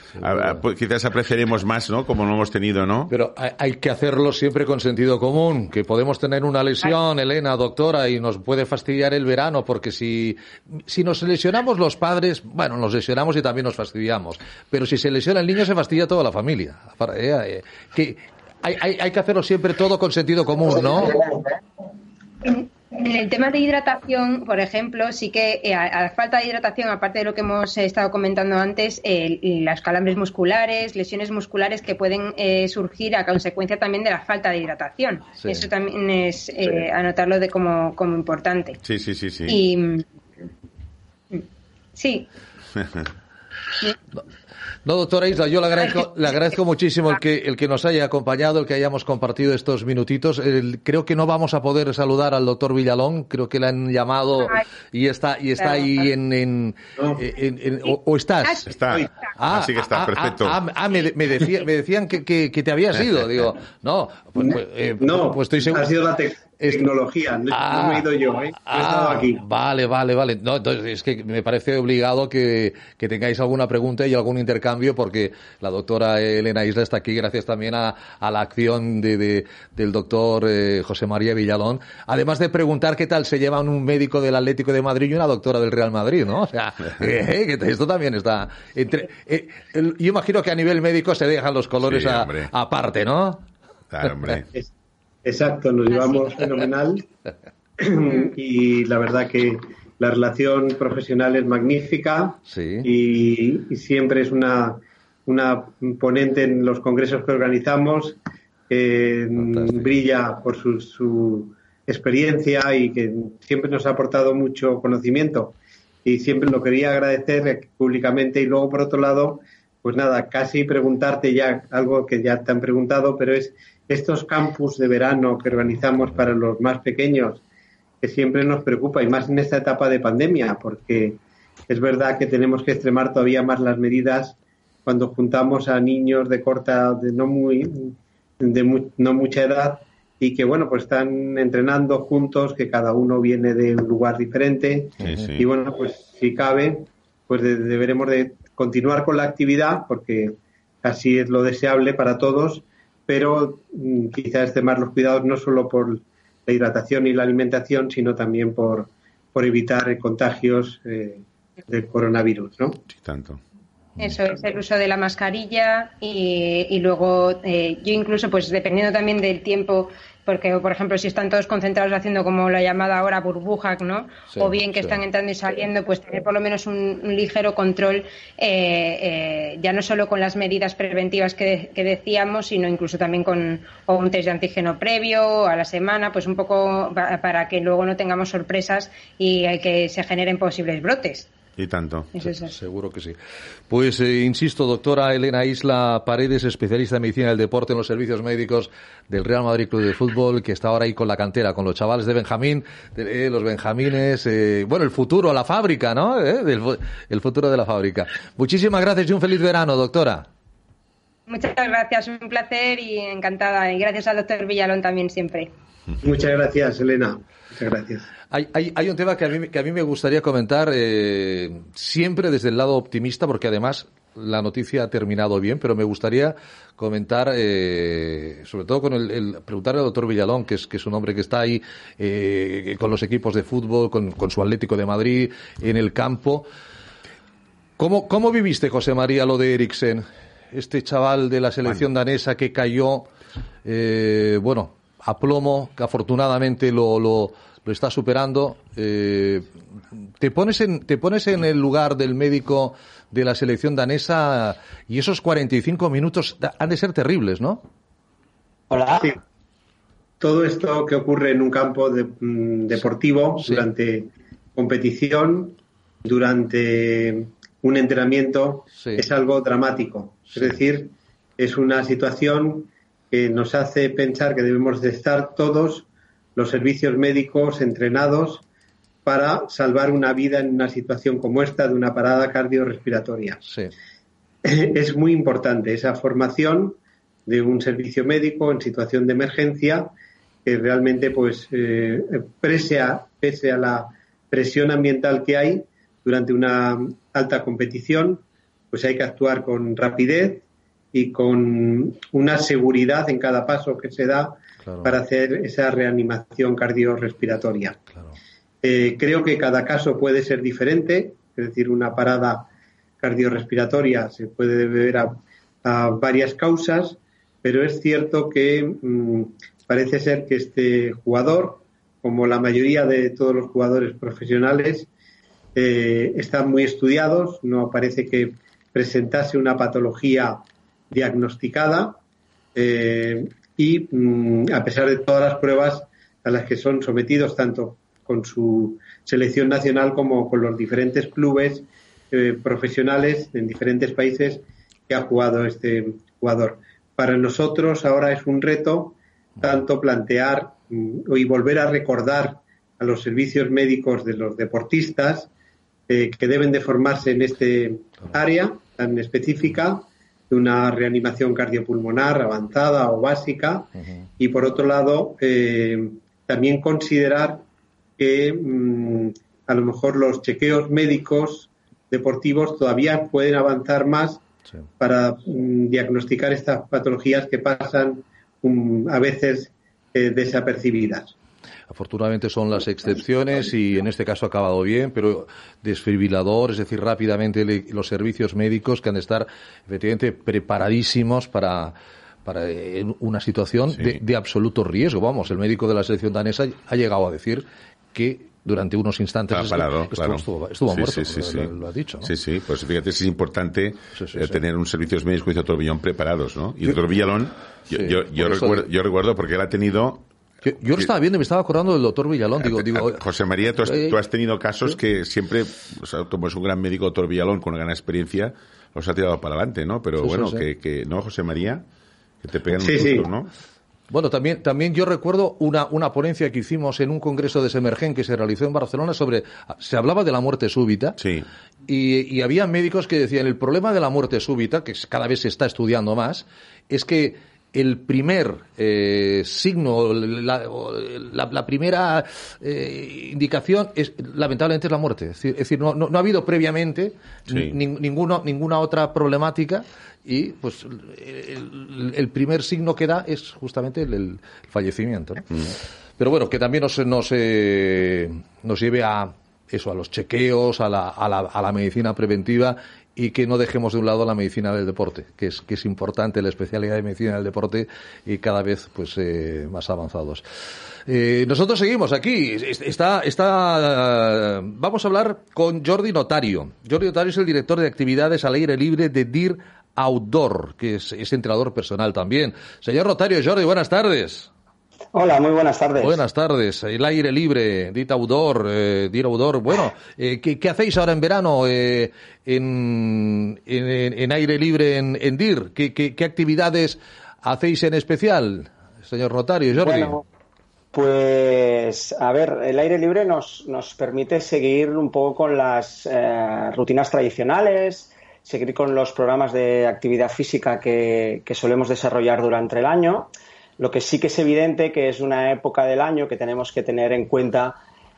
pues quizás apreciaremos más, ¿no? Como lo hemos tenido, ¿no? Pero hay, que hacerlo siempre con sentido común, que podemos tener una lesión, Elena, doctora, y nos puede fastidiar el verano, porque si, si nos lesionamos los padres, bueno, nos lesionamos y también nos fastidiamos. Pero si se lesiona el niño, se fastidia toda la familia. Eh, eh, que hay, hay, hay que hacerlo siempre todo con sentido común, ¿no? En el tema de hidratación, por ejemplo, sí que eh, a, la falta de hidratación, aparte de lo que hemos estado comentando antes, eh, las calambres musculares, lesiones musculares que pueden eh, surgir a consecuencia también de la falta de hidratación. Eso también es anotarlo de como, como importante. Sí, sí, sí, sí. Y, mm, sí. No, doctora Isla, yo le agradezco, le agradezco muchísimo el que, el que nos haya acompañado, el que hayamos compartido estos minutitos. creo que no vamos a poder saludar al doctor Villalón, creo que le han llamado y está, y está ahí en, en, o, estás. Está. Ah, Así que está, ah, ah, perfecto. Ah, ah me, me, decía, me decían que, que, que, te habías ido. Digo, no, pues, pues, eh, no, pues estoy seguro. Ha sido la Tecnología, no, me he ido yo, ¿eh? he estado aquí. Vale, vale, vale. No, entonces es que me parece obligado que, que, tengáis alguna pregunta y algún intercambio, porque la doctora Elena Isla está aquí gracias también a, a la acción de, de, del doctor eh, José María Villalón. Además de preguntar qué tal se llevan un médico del Atlético de Madrid y una doctora del Real Madrid, ¿no? O sea, eh, que esto también está. Entre, eh, yo imagino que a nivel médico se dejan los colores aparte, ¿no? Claro, hombre. Exacto, nos llevamos fenomenal. Y la verdad que la relación profesional es magnífica. Y, siempre es una, una ponente en los congresos que organizamos, brilla por su, su, experiencia y que siempre nos ha aportado mucho conocimiento. Y siempre lo quería agradecer públicamente. Y luego por otro lado, pues nada, casi preguntarte ya algo que ya te han preguntado, pero es estos campus de verano que organizamos para los más pequeños, que siempre nos preocupa, y más en esta etapa de pandemia, porque es verdad que tenemos que extremar todavía más las medidas cuando juntamos a niños de corta, de no muy, de no mucha edad, y que bueno, pues están entrenando juntos, que cada uno viene de un lugar diferente, y bueno, pues si cabe, pues deberemos de continuar con la actividad, porque así es lo deseable para todos, pero mm, quizás extremar los cuidados no solo por la hidratación y la alimentación, sino también por, por evitar contagios eh, del coronavirus, ¿no? Sí, tanto. Eso es el uso de la mascarilla y, y luego eh, yo incluso, pues dependiendo también del tiempo porque, por ejemplo, si están todos concentrados haciendo como la llamada ahora burbuja, ¿no? o bien que están entrando y saliendo, pues tener por lo menos un, ligero control, eh, eh, ya no solo con las medidas preventivas que, decíamos, sino incluso también con un test de antígeno previo a la semana, pues un poco para que luego no tengamos sorpresas y que se generen posibles brotes. Y tanto. Seguro que sí. Pues eh, insisto, doctora Elena Isla Paredes, especialista en medicina del deporte en los servicios médicos del Real Madrid Club de Fútbol, que está ahora ahí con la cantera, con los chavales de Benjamín, eh, los Benjamines, eh, bueno, el futuro, la fábrica, ¿no? el futuro de la fábrica. Muchísimas gracias y un feliz verano, doctora. Muchas gracias, un placer y encantada. Y gracias al doctor Villalón también siempre. Muchas gracias, Elena. Muchas gracias. Hay, hay, hay, un tema que a mí, que a mí me gustaría comentar eh, siempre desde el lado optimista, porque además la noticia ha terminado bien, pero me gustaría comentar, eh, sobre todo con el, el, preguntarle al doctor Villalón, que es, que es un hombre que está ahí eh, con los equipos de fútbol, con, con, su Atlético de Madrid, en el campo. ¿Cómo, cómo viviste, José María, lo de Eriksen? Este chaval de la selección danesa que cayó, eh, bueno, a plomo, que afortunadamente lo, lo lo está superando. Eh, te, pones en, te pones en el lugar del médico de la selección danesa y esos 45 minutos han de ser terribles, ¿no? Hola. Todo esto que ocurre en un campo mm, deportivo durante competición, durante un entrenamiento, es algo dramático. Es decir, es una situación que nos hace pensar que debemos de estar todos los servicios médicos entrenados para salvar una vida en una situación como esta de una parada cardiorrespiratoria. Es muy importante esa formación de un servicio médico en situación de emergencia que realmente pues eh, prese a pese a la presión ambiental que hay durante una alta competición, pues hay que actuar con rapidez y con una seguridad en cada paso que se da para hacer esa reanimación cardiorrespiratoria. Eh, creo que cada caso puede ser diferente, es decir, una parada cardiorrespiratoria se puede deber a, varias causas, pero es cierto que mm, parece ser que este jugador, como la mayoría de todos los jugadores profesionales, eh, están muy estudiados, no parece que presentase una patología diagnosticada eh, y mm, a pesar de todas las pruebas a las que son sometidos tanto con su selección nacional como con los diferentes clubes eh, profesionales en diferentes países que ha jugado este jugador. Para nosotros ahora es un reto tanto plantear mm, y volver a recordar a los servicios médicos de los deportistas eh, que deben de formarse en este área tan específica de una reanimación cardiopulmonar avanzada o básica. Y por otro lado eh, también considerar que mm, a lo mejor los chequeos médicos deportivos todavía pueden avanzar más para mm, diagnosticar estas patologías que pasan mm, a veces eh, desapercibidas. Afortunadamente son las excepciones y en este caso ha acabado bien, pero desfibrilador, es decir, rápidamente los servicios médicos que han de estar efectivamente preparadísimos para para una situación de, absoluto riesgo. Vamos, el médico de la selección danesa ha llegado a decir que durante unos instantes estuvo, muerto, lo, ha dicho. Sí, sí, pues fíjate, es importante eh, tener un servicios médicos de Torbillón preparados, ¿no? Y el Villalón, yo, yo, recuerdo, yo recuerdo porque él ha tenido yo, lo estaba viendo y me estaba acordando del doctor Villalón. Digo, digo, José María, tú has, tú has tenido casos que siempre, o sea, como es un gran médico, doctor Villalón, con una gran experiencia, los ha tirado para adelante, ¿no? Pero bueno, Que, que, ¿no, José María? Que te pegan un susto, ¿no? Bueno, también, también yo recuerdo una, una ponencia que hicimos en un congreso de Semergen que se realizó en Barcelona sobre, se hablaba de la muerte súbita. Sí. Y, y había médicos que decían, el problema de la muerte súbita, que cada vez se está estudiando más, es que el primer eh, signo, la, primera eh, indicación es lamentablemente es la muerte. Es decir, no, no, ha habido previamente ninguna otra problemática y pues el, primer signo que da es justamente el, fallecimiento. Mm. Pero bueno, que también nos, nos, eh, nos lleve a eso, a los chequeos, a la, a la, a la medicina preventiva y que no dejemos de un lado la medicina del deporte, que es, que es importante la especialidad de medicina del deporte y cada vez pues eh, más avanzados. Eh, nosotros seguimos aquí. Está, está, vamos a hablar con Jordi Notario. Jordi Notario es el director de actividades al aire libre de DIR Outdoor, que es, es entrenador personal también. Señor Notario, Jordi, buenas tardes. Hola, muy buenas tardes. Buenas tardes. El aire libre, Dita Udor, eh, Udor. Bueno, eh, ¿qué, hacéis ahora en verano eh, en, en, aire libre en, DIR? ¿Qué, actividades hacéis en especial, señor notario Jordi? Bueno, pues, a ver, el aire libre nos, nos permite seguir un poco con las eh, rutinas tradicionales, seguir con los programas de actividad física que, que solemos desarrollar durante el año lo que sí que es evidente que es una época del año que tenemos que tener en cuenta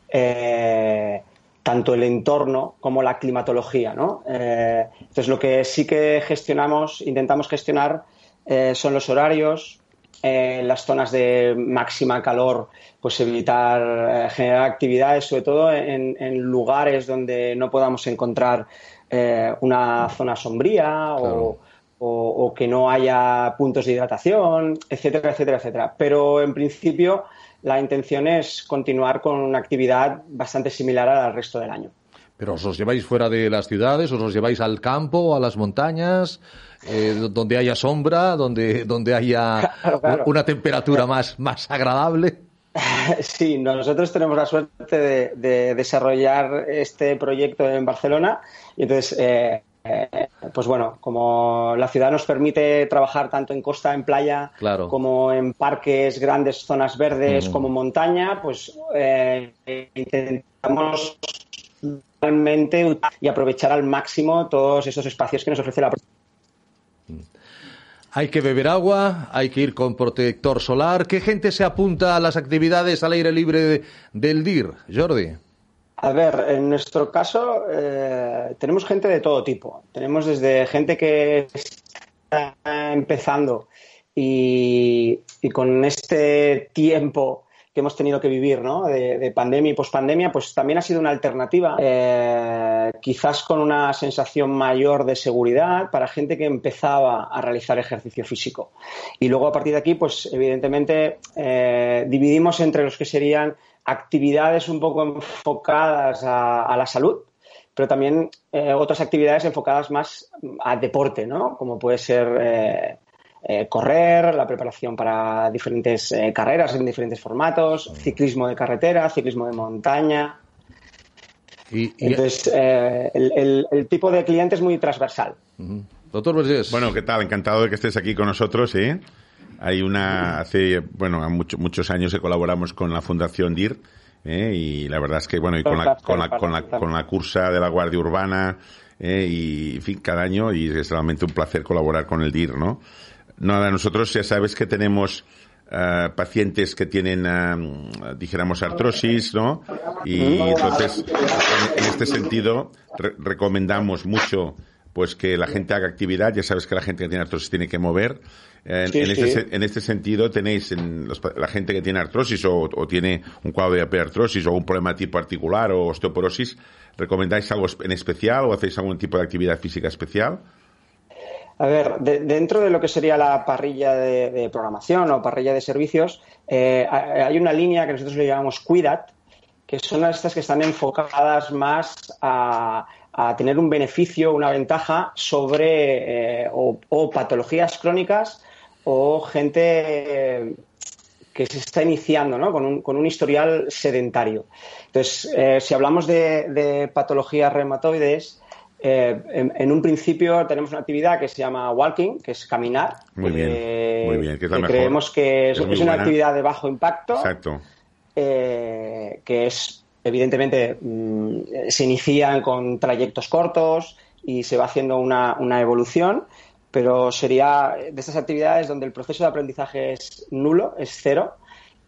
eh, tanto el entorno como la climatología. ¿no? Eh, entonces, lo que sí que gestionamos, intentamos gestionar, eh, son los horarios, las zonas de máxima calor, pues evitar generar actividades, sobre todo en, lugares donde no podamos encontrar una zona sombría o o, que no haya puntos de hidratación, etcétera, etcétera, etcétera. Pero en principio la intención es continuar con una actividad bastante similar al resto del año. ¿Pero os los lleváis fuera de las ciudades? ¿Os los lleváis al campo, a las montañas, eh, donde haya sombra, donde, donde haya una temperatura más, más agradable? Sí, nosotros tenemos la suerte de, desarrollar este proyecto en Barcelona y entonces eh, eh, pues bueno, como la ciudad nos permite trabajar tanto en costa, en playa, como en parques, grandes zonas verdes, como montaña, pues eh, intentamos realmente y aprovechar al máximo todos esos espacios que nos ofrece la Hay que beber agua, hay que ir con protector solar. ¿Qué gente se apunta a las actividades al aire libre de- del DIR, Jordi? A ver, en nuestro caso eh, tenemos gente de todo tipo. Tenemos desde gente que está empezando y, con este tiempo que hemos tenido que vivir, ¿no? De, de pandemia y pospandemia, pues también ha sido una alternativa, eh, quizás con una sensación mayor de seguridad para gente que empezaba a realizar ejercicio físico. Y luego a partir de aquí, pues evidentemente eh, dividimos entre los que serían actividades un poco enfocadas a, a la salud, pero también eh, otras actividades enfocadas más a deporte, ¿no? Como puede ser eh, eh, correr, la preparación para diferentes eh, carreras en diferentes formatos, ciclismo de carretera, ciclismo de montaña. Y, y- Entonces, eh, el, el- el tipo de cliente es muy transversal. Ujú. Doctor Vergés. Bueno, ¿qué tal? Encantado de que estés aquí con nosotros, ¿eh? Hay una, hace, bueno, mucho- muchos años que colaboramos con la Fundación DIR, ¿eh? Y la verdad es que, bueno, y con la, con la, con la, con la cursa de la Guardia Urbana, ¿eh? Y, en fin, cada año, y es realmente un placer colaborar con el DIR, ¿no? Nada, nosotros ya sabes que tenemos eh, pacientes que tienen, eh, dijéramos, artrosis, ¿no? Y entonces, en, en este sentido, re- recomendamos mucho pues que la gente haga actividad. Ya sabes que la gente que tiene artrosis tiene que mover. En, Sí, en sí. este, se- en este sentido, tenéis en los pa- la gente que tiene artrosis o, o tiene un cuadro de artrosis o un problema tipo articular o osteoporosis, ¿recomendáis algo en especial o hacéis algún tipo de actividad física especial? A ver, de- dentro de lo que sería la parrilla de, de programación o parrilla de servicios, eh, ha- hay una línea que nosotros le llamamos Cuidat, que son estas que están enfocadas más a, a tener un beneficio, una ventaja sobre eh, o, o patologías crónicas o gente eh, que se está iniciando ¿no? con, un, con un historial sedentario. Entonces, eh, si hablamos de, de patologías reumatoides, eh, en, en un principio tenemos una actividad que se llama walking, que es caminar. Muy bien, eh, muy bien, que es la mejor. Creemos que es, Es muy es una buena. actividad de bajo impacto, Exacto. que es, evidentemente, mm, se inician con trayectos cortos y se va haciendo una, una evolución, pero sería de estas actividades donde el proceso de aprendizaje es nulo, es cero,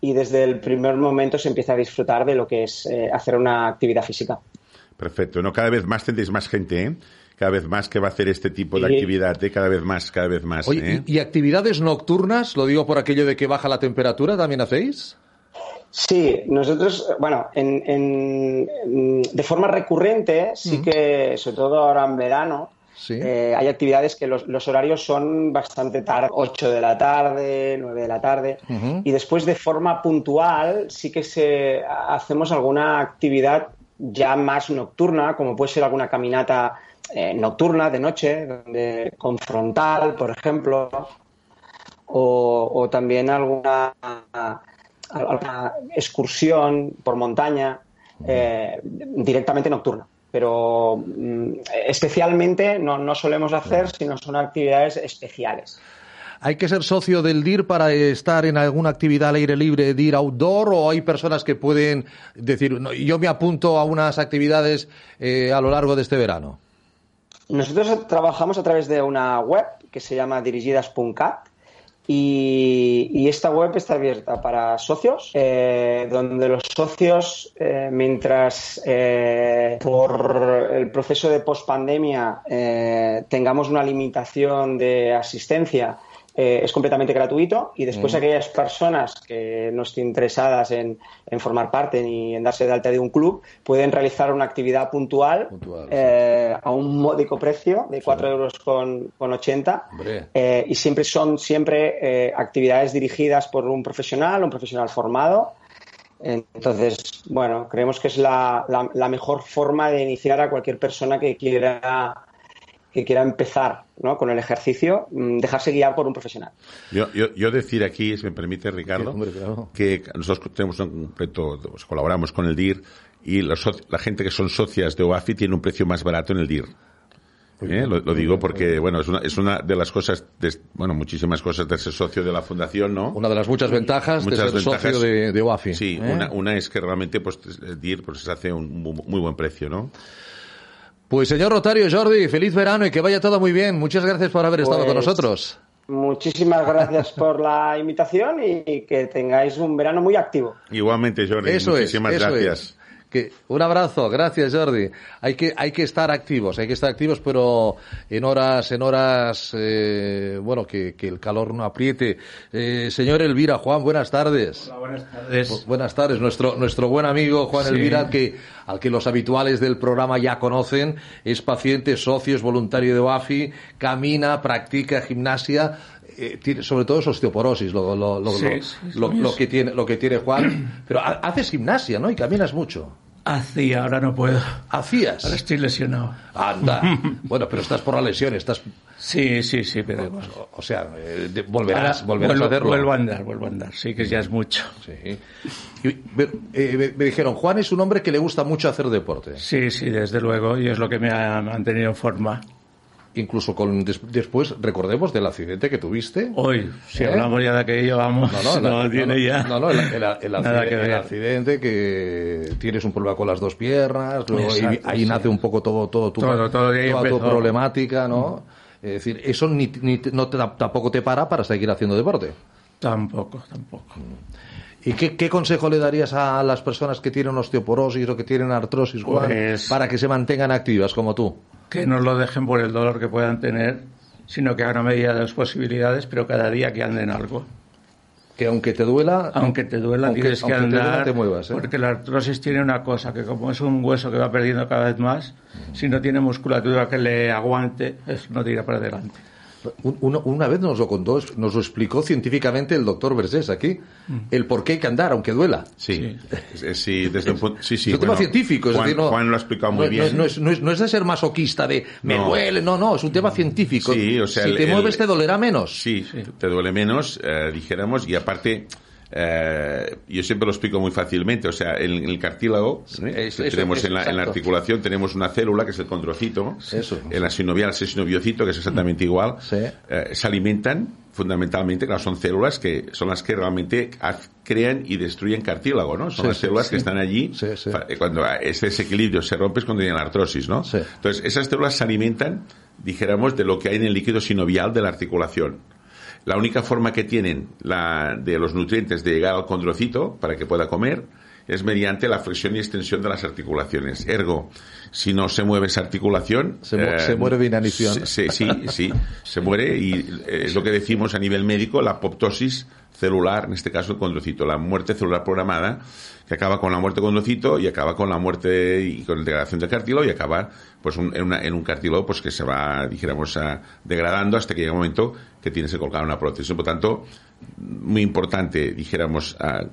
y desde el primer momento se empieza a disfrutar de lo que es eh, hacer una actividad física. Perfecto. No, cada vez más tendréis más gente, ¿eh? Cada vez más que va a hacer este tipo de actividad, ¿eh? Cada vez más, cada vez más, Oye, ¿eh? ¿y, y actividades nocturnas? Lo digo por aquello de que baja la temperatura, ¿también hacéis? Sí, nosotros, bueno, en, en- de forma recurrente, sí que, sobre todo ahora en verano, Sí. eh, hay actividades que los, los horarios son bastante tarde, 8 de la tarde, 9 de la tarde, y después de forma puntual sí que se hacemos alguna actividad ya más nocturna, como puede ser alguna caminata eh, nocturna de noche, donde, con frontal, por ejemplo, o, o también alguna, alguna excursión por montaña eh, directamente nocturna. Pero mm, especialmente no, no solemos hacer, sino son actividades especiales. ¿Hay que ser socio del DIR para estar en alguna actividad al aire libre, DIR outdoor, o hay personas que pueden decir, "No, yo me apunto a unas actividades eh, a lo largo de este verano? Nosotros trabajamos a través de una web que se llama dirigidas.cat y, esta web está abierta para socios, eh, donde los socios, eh, mientras eh, por el proceso de pospandemia tengamos una limitación de asistencia, eh, es completamente gratuito y después aquellas personas que no estén interesadas en, en formar parte ni en darse de alta de un club pueden realizar una actividad puntual, Puntual, eh, a un módico precio de 4 euros con, con 80 Hombre. eh, y siempre son siempre actividades dirigidas por un profesional, un profesional formado. Entonces, bueno, creemos que es la, la- la mejor forma de iniciar a cualquier persona que quiera que quiera empezar ¿no? con el ejercicio, mm, dejarse guiar por un profesional. Yo, yo, yo decir aquí, si me permite, Ricardo, Sí, hombre, claro. que nosotros tenemos un reto, pues, colaboramos con el DIR y los la gente que son socias de OAFI tiene un precio más barato en el DIR. ¿Eh? Lo, lo digo porque, bueno, es una, es una de las cosas, de- bueno, muchísimas cosas de ser socio de la fundación, ¿no? Una de las muchas ventajas Muchas de ser ventajas. socio de, de OAFI. Sí, ¿eh? una, una es que realmente, pues, el DIR, pues, se hace un muy, muy buen precio, ¿no? Pues señor Rotario Jordi, feliz verano y que vaya todo muy bien. Muchas gracias por haber estado Pues, con nosotros. Muchísimas gracias por la invitación y que tengáis un verano muy activo. Igualmente, Jordi. Eso es, Muchísimas eso gracias. es. Que, un abrazo, gracias Jordi. Hay que, hay que estar activos, hay que estar activos, pero en horas, en horas, eh, bueno, que, que el calor no apriete. Eh, señor Elvira, Juan, buenas tardes. Hola, buenas tardes. Bu- Buenas tardes, nuestro, nuestro buen amigo Juan Sí. Elvira, que, al que los habituales del programa ya conocen, es paciente, socio, es voluntario de OAFI, camina, practica gimnasia, eh, tiene, sobre todo es osteoporosis, lo, Sí, que tiene, lo que tiene Juan. Pero ha- haces gimnasia, ¿no? Y caminas mucho. Hacía, ahora no puedo. ¿Hacías? Ahora estoy lesionado. Anda. Bueno, pero estás por la lesión, estás, Sí, sí, sí, pero o, o sea, eh, de- volverás, Ahora volverás vuelvo, a hacerlo. Vuelvo a andar, vuelvo a andar. Sí, que ya es mucho. Sí. Y, me, eh, me- me dijeron, Juan es un hombre que le gusta mucho hacer deporte. Sí, sí, desde luego. Y es lo que me ha mantenido en forma. Incluso con des- después, recordemos del accidente que tuviste. Hoy, si ¿Eh? hablamos ya de aquello, vamos. No, no, no, tiene ya. No, no, el, el- el Nada accidente, que el ver. accidente que tienes un problema con las dos piernas, luego ahí, Exacto, ahí sí. nace un poco todo, todo, tu, Todo, todo, toda tu problemática, ¿no? Es decir, eso ni, ni no te, tampoco te para para seguir haciendo deporte. Tampoco, tampoco. ¿Y qué, qué consejo le darías a las personas que tienen osteoporosis o que tienen artrosis, Juan, Pues- para que se mantengan activas como tú? Que no lo dejen por el dolor que puedan tener, sino que hagan medida de las posibilidades, pero cada día que anden algo. Que aunque te duela, Aunque te duela, aunque- tienes que aunque te duela, andar. te muevas, ¿eh? Porque la artrosis tiene una cosa, que como es un hueso que va perdiendo cada vez más, si no tiene musculatura que le aguante, eso no tira para adelante. Un- Una, una vez nos lo contó, nos lo explicó científicamente el doctor Versés aquí, Mm. el por qué hay que andar, aunque duela. Sí, sí, sí, desde un punto, sí, sí. es un tema científico, es Juan, decir, no, Juan lo ha explicado muy no- bien. No, es, no es- no es de ser masoquista, de me No. duele, no, no, es un tema científico. Sí, o sea, si el- te el- mueves te dolerá menos. Sí, te duele menos, eh, dijéramos, y aparte, eh, yo siempre lo explico muy fácilmente, o sea, en, en el cartílago, ¿eh? eso, que eso, tenemos eso, en, la, en la exacto. articulación, tenemos una célula que es el condrocito, Eso. en la sinovial es el sinoviocito, que es exactamente igual, Sí. eh, se alimentan fundamentalmente, claro, son células que son las que realmente crean y destruyen cartílago, ¿no? Son Sí, las células sí. que están allí, eh, cuando ese desequilibrio se rompe es cuando viene la artrosis, ¿no? Entonces, esas células se alimentan, dijéramos, de lo que hay en el líquido sinovial de la articulación. La única forma que tienen la, de los nutrientes de llegar al condrocito para que pueda comer es mediante la flexión y extensión de las articulaciones. Ergo, si no se mueve esa articulación... Se mu- se muere de inanición. se- sí, sí, se muere y eh, es lo que decimos a nivel médico, la apoptosis celular, en este caso el condrocito, la muerte celular programada, que acaba con la muerte del condrocito y acaba con la muerte y con la degradación del cartílago y acaba pues un- en, una- en un cartílago pues que se va, dijéramos, a- degradando hasta que llega un momento que tienes que colocar una prótesis. Por tanto, muy importante, dijéramos, ah,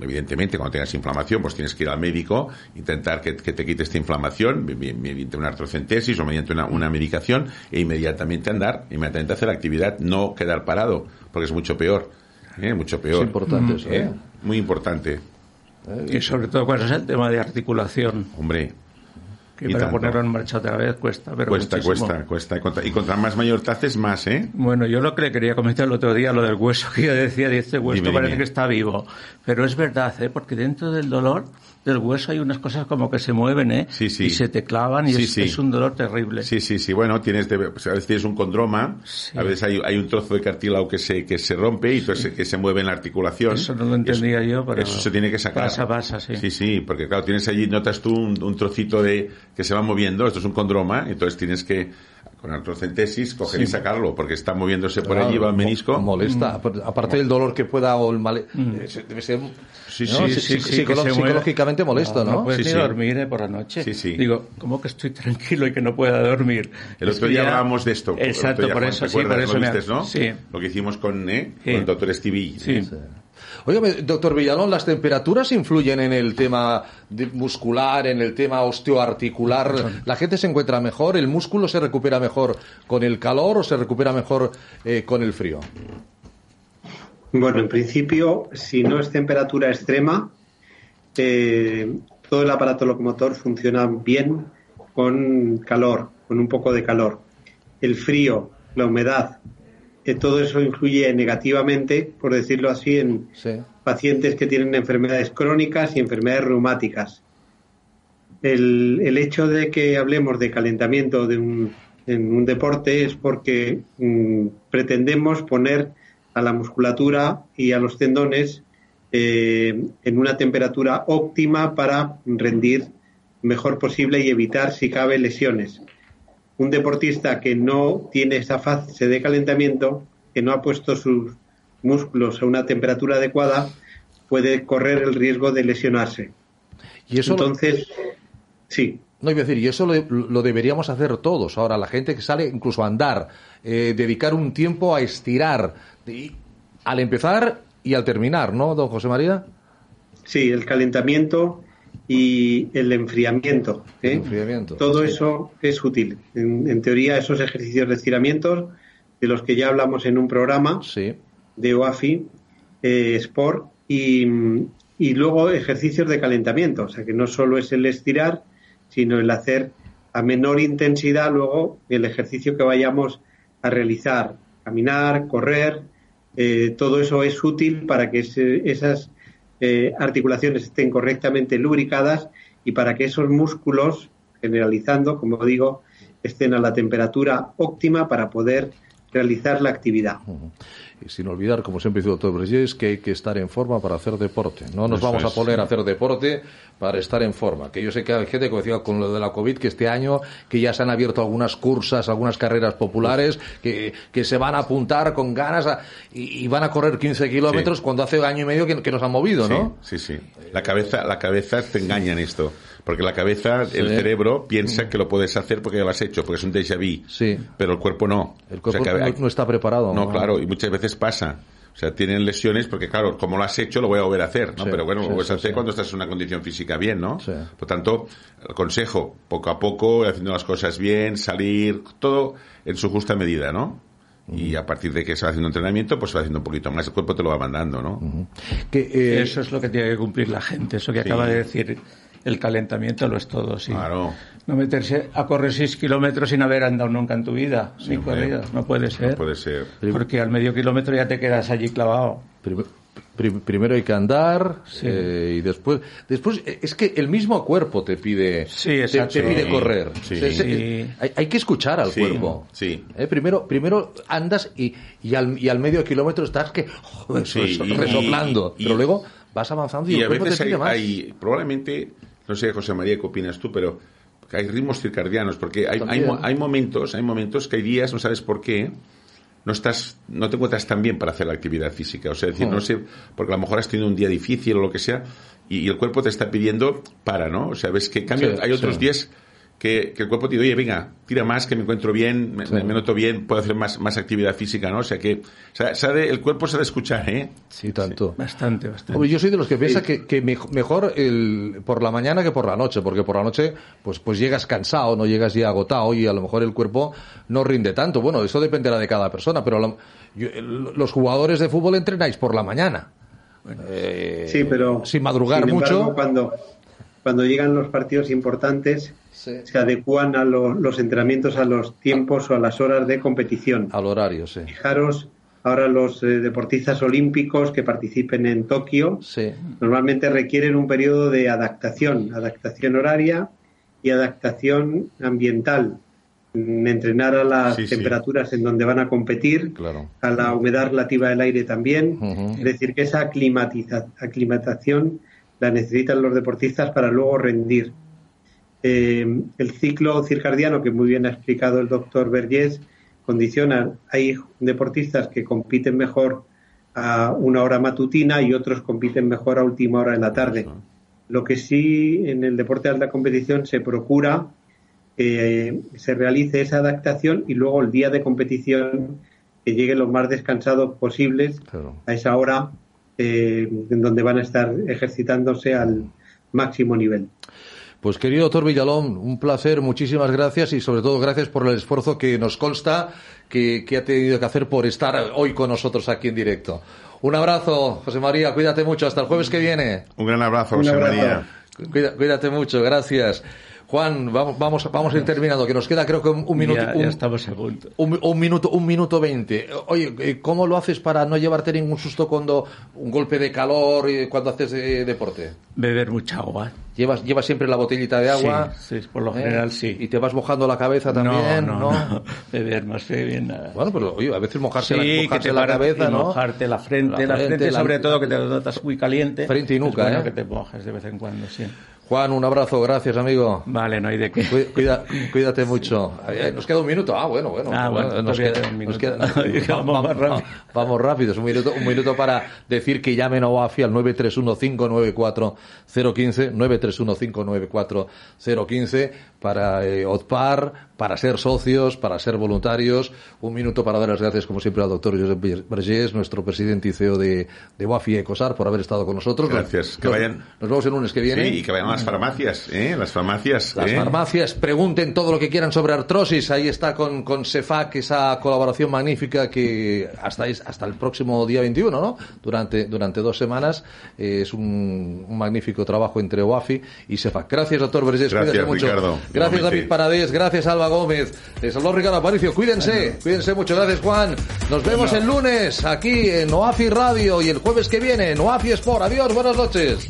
evidentemente, cuando tengas inflamación, pues tienes que ir al médico, intentar que, te quite esta inflamación, me- me- mediante una artrocentesis o mediante una, una medicación, e inmediatamente andar, inmediatamente hacer actividad, no quedar parado, porque es mucho peor, ¿eh? mucho peor. Es importante eso, ¿eh? ¿eh? Muy importante, Y sobre todo cuando es el tema de articulación, hombre. que Y para tanto. ponerlo en marcha otra vez cuesta, pero Cuesta, muchísimo. cuesta, cuesta. Y contra, y contra más mayor te haces, más, ¿eh? Bueno, yo lo que le quería comentar el otro día, lo del hueso, que yo decía, de este hueso Dime, parece dime. que está vivo. Pero es verdad, ¿eh? porque dentro del dolor del hueso hay unas cosas como que se mueven, ¿eh? Sí, sí. Y se te clavan y Sí, es, sí. es un dolor terrible. Sí, sí, sí. Bueno, tienes de- pues, a veces tienes un condroma, Sí. a veces hay, hay un trozo de cartílago que se, que se rompe y entonces que se mueve en la articulación. Eso no lo entendía yo, pero Eso se tiene que sacar. pasa, pasa, sí. Sí, sí, porque claro, tienes allí, notas tú un, un trocito de que se va moviendo, esto es un condroma, entonces tienes que, con artrocentesis, coger y sacarlo, porque está moviéndose por Claro, allí, va el menisco. Molesta. Aparte del dolor que pueda o el mal... eh, se- Debe ser... Sí, ¿no? sí, sí, sí, psicolo- que se mueve. psicológicamente molesto, ¿no? No puedes Sí, ni sí. dormir ¿eh? por la noche. Sí, sí. Digo, ¿cómo que estoy tranquilo y que no pueda dormir? El otro día hablábamos de esto. Exacto, por eso, ¿te sí, por eso Lo me- vistes, ¿no? Sí. Lo que hicimos con, ¿eh? Sí. con el doctor Stevie. Sí. Oye, doctor Villalón, ¿las temperaturas influyen en el tema muscular, en el tema osteoarticular? ¿La gente se encuentra mejor? ¿El músculo se recupera mejor con el calor o se recupera mejor eh, con el frío? Bueno, en principio, si no es temperatura extrema, eh, todo el aparato locomotor funciona bien con calor, con un poco de calor. El frío, la humedad, eh, todo eso influye negativamente, por decirlo así, en Sí. pacientes que tienen enfermedades crónicas y enfermedades reumáticas. El, el hecho de que hablemos de calentamiento de un en un deporte es porque mm, pretendemos poner a la musculatura y a los tendones eh, en una temperatura óptima para rendir mejor posible y evitar, si cabe, lesiones. Un deportista que no tiene esa fase de calentamiento, que no ha puesto sus músculos a una temperatura adecuada, puede correr el riesgo de lesionarse. Y eso Entonces, sí. No, iba a decir, y eso lo, lo, deberíamos hacer todos. Ahora, la gente que sale incluso a andar, eh, dedicar un tiempo a estirar, y, al empezar y al terminar, ¿no, don José María? Sí, el calentamiento y el enfriamiento. ¿eh? Enfriamiento Todo sí. eso es útil. En, en, teoría, esos ejercicios de estiramientos, de los que ya hablamos en un programa sí. de OAFI, eh, Sport, y, y luego ejercicios de calentamiento. O sea, que no solo es el estirar, sino el hacer a menor intensidad luego el ejercicio que vayamos a realizar, caminar, correr, eh, todo eso es útil para que ese, esas eh, articulaciones estén correctamente lubricadas y para que esos músculos, generalizando, como digo, estén a la temperatura óptima para poder realizar la actividad. Y sin olvidar, como siempre dice el doctor Bresjes, que hay que estar en forma para hacer deporte. No nos Eso vamos es, a poner a hacer deporte para estar en forma. Que yo sé que hay gente, como decía con lo de la COVID, que este año que ya se han abierto algunas cursas, algunas carreras populares, que, que se van a apuntar con ganas a- y, y van a correr 15 kilómetros Sí. cuando hace año y medio que, que nos han movido, ¿no? Sí, sí, sí. La cabeza, la cabeza te engaña en esto. Porque la cabeza, el cerebro, piensa que lo puedes hacer porque ya lo has hecho, porque es un déjà vu. Sí. Pero el cuerpo no. El cuerpo O sea, que hay- no, no está preparado. No, claro, y muchas veces pasa. O sea, tienen lesiones porque, claro, como lo has hecho, lo voy a volver a hacer, ¿no? Sí, Pero bueno, sí, lo puedes sí, hacer sí. cuando estás en una condición física bien, ¿no? Sí. Por tanto, el consejo, poco a poco, haciendo las cosas bien, salir, todo en su justa medida, ¿no? Y a partir de que se va haciendo entrenamiento, pues se va haciendo un poquito más, el cuerpo te lo va mandando, ¿no? Que, eh, Eso es lo que tiene que cumplir la gente, eso que Sí. acaba de decir. El calentamiento lo es todo, sí. Claro. No meterse a correr 6 kilómetros sin haber andado nunca en tu vida, ni hombre. corrido. No puede ser. No puede ser. Porque al medio kilómetro ya te quedas allí clavado. Prim- prim- primero hay que andar Sí. eh, y después después eh, es que el mismo cuerpo te pide Sí, te, te pide Sí, correr sí. Se- Sí. hay, hay que escuchar al Sí, cuerpo sí. Eh, primero primero andas y, y, al, y al medio kilómetro estás que joder, Sí, reso- y- resoplando y- pero luego vas avanzando y, Y el a cuerpo veces te hay, pide más hay- probablemente, no sé, José María, ¿qué opinas tú? Pero hay ritmos circadianos, porque hay, hay, hay momentos, hay momentos que hay días, no sabes por qué, no estás, no te encuentras tan bien para hacer la actividad física. O sea, decir, no sé, porque a lo mejor has tenido un día difícil o lo que sea, y, y el cuerpo te está pidiendo para, ¿no? O sea, ves que Sí, hay otros sí. días que, que el cuerpo te dice, oye, venga, tira más, que me encuentro bien, me, Sí. me noto bien, puedo hacer más, más actividad física, ¿no? O sea que, o sea, sabe- el cuerpo sabe escuchar, ¿eh? sí tanto Bastante, bastante. Hombre, yo soy de los que piensa que, que mej- mejor el, por la mañana que por la noche, porque por la noche pues pues llegas cansado, no llegas ya agotado y a lo mejor el cuerpo no rinde tanto. Bueno, eso dependerá de cada persona, pero la- yo- el- los jugadores de fútbol entrenáis por la mañana. Eh, Sí, pero sin madrugar sin embargo, mucho. Cuando, cuando llegan los partidos importantes, Sí. se adecúan a lo- los entrenamientos a los tiempos o a las horas de competición. Al horario, sí. Fijaros, ahora los eh, deportistas olímpicos que participen en Tokio Sí. normalmente requieren un periodo de adaptación, adaptación horaria y adaptación ambiental. Mm, Entrenar a las Sí, sí. temperaturas en donde van a competir, Claro. a la humedad relativa del aire también. Es decir, que esa aclimatiza- aclimatación la necesitan los deportistas para luego rendir. Eh, el ciclo circadiano, que muy bien ha explicado el doctor Vergés, condiciona. Hay deportistas que compiten mejor a una hora matutina y otros compiten mejor a última hora de la tarde. Lo que sí en el deporte de alta competición se procura que se realice esa adaptación y luego el día de competición que lleguen lo más descansados posibles Claro. a esa hora eh, en donde van a estar ejercitándose al máximo nivel. Pues querido doctor Villalón, un placer, muchísimas gracias y sobre todo gracias por el esfuerzo que nos consta que, que ha tenido que hacer por estar hoy con nosotros aquí en directo. Un abrazo, José María, cuídate mucho, hasta el jueves que viene. Un gran abrazo, Un José abrazo. María. Cuida- cuídate mucho, gracias. Juan, vamos, vamos, vamos a ir terminando, que nos queda creo que un, minuto. Ya, un, ya estamos a punto. un, un minuto, un minuto veinte. Oye, eh, ¿cómo lo haces para no llevarte ningún susto cuando un golpe de calor y cuando haces eh, deporte? Beber mucha agua. ¿Llevas, llevas siempre la botellita de agua? Sí, sí, por lo ¿Eh? general sí. ¿Y te vas mojando la cabeza también? no, no, no. Beber más que bien nada. Bueno, pero oye, a veces mojarse, sí, la, que mojarse te la cabeza, ¿no? mojarte la frente, La la frente, la- sobre todo que te notas muy caliente. Frente y nuca, bueno ¿eh? que te mojes de vez en cuando, sí. Juan, un abrazo, gracias, amigo. Vale, no hay de qué. Cuida- cuídate mucho. Eh, Nos queda un minuto. Ah, bueno, bueno. Ah, bueno, nos todavía queda, un minuto. nos queda- Vamos más rápido. Vamos rápidos. Un minuto, un minuto para decir que llamen a OAFI al 931-594-015, 931-594-015 para eh, OTPAR, para ser socios, para ser voluntarios. Un minuto para dar las gracias, como siempre, al doctor Josep Vergés, nuestro presidente y CEO de, de OAFI Ecosar, por haber estado con nosotros. Gracias. Que Nos- vayan- Nos vemos el lunes que viene. Sí, y que vayan a las farmacias, ¿eh? Las farmacias. Las ¿eh? farmacias pregunten todo lo que quieran sobre artrosis. Ahí está con, con CEFAC esa colaboración magnífica que hasta, hasta el próximo día 21, ¿no? Durante, durante dos semanas. eh, es un, un magnífico trabajo entre OAFI y CEFAC. Gracias, doctor Vergés. Gracias, Cuídate mucho. Gracias. David Paradés. Gracias, Alba Gómez. Les habló Ricardo Aparicio. Cuídense. Cuídense mucho. Gracias, Juan. Nos vemos el lunes aquí en OAFI Radio y el jueves que viene en OAFI Sport. Adiós. Buenas noches.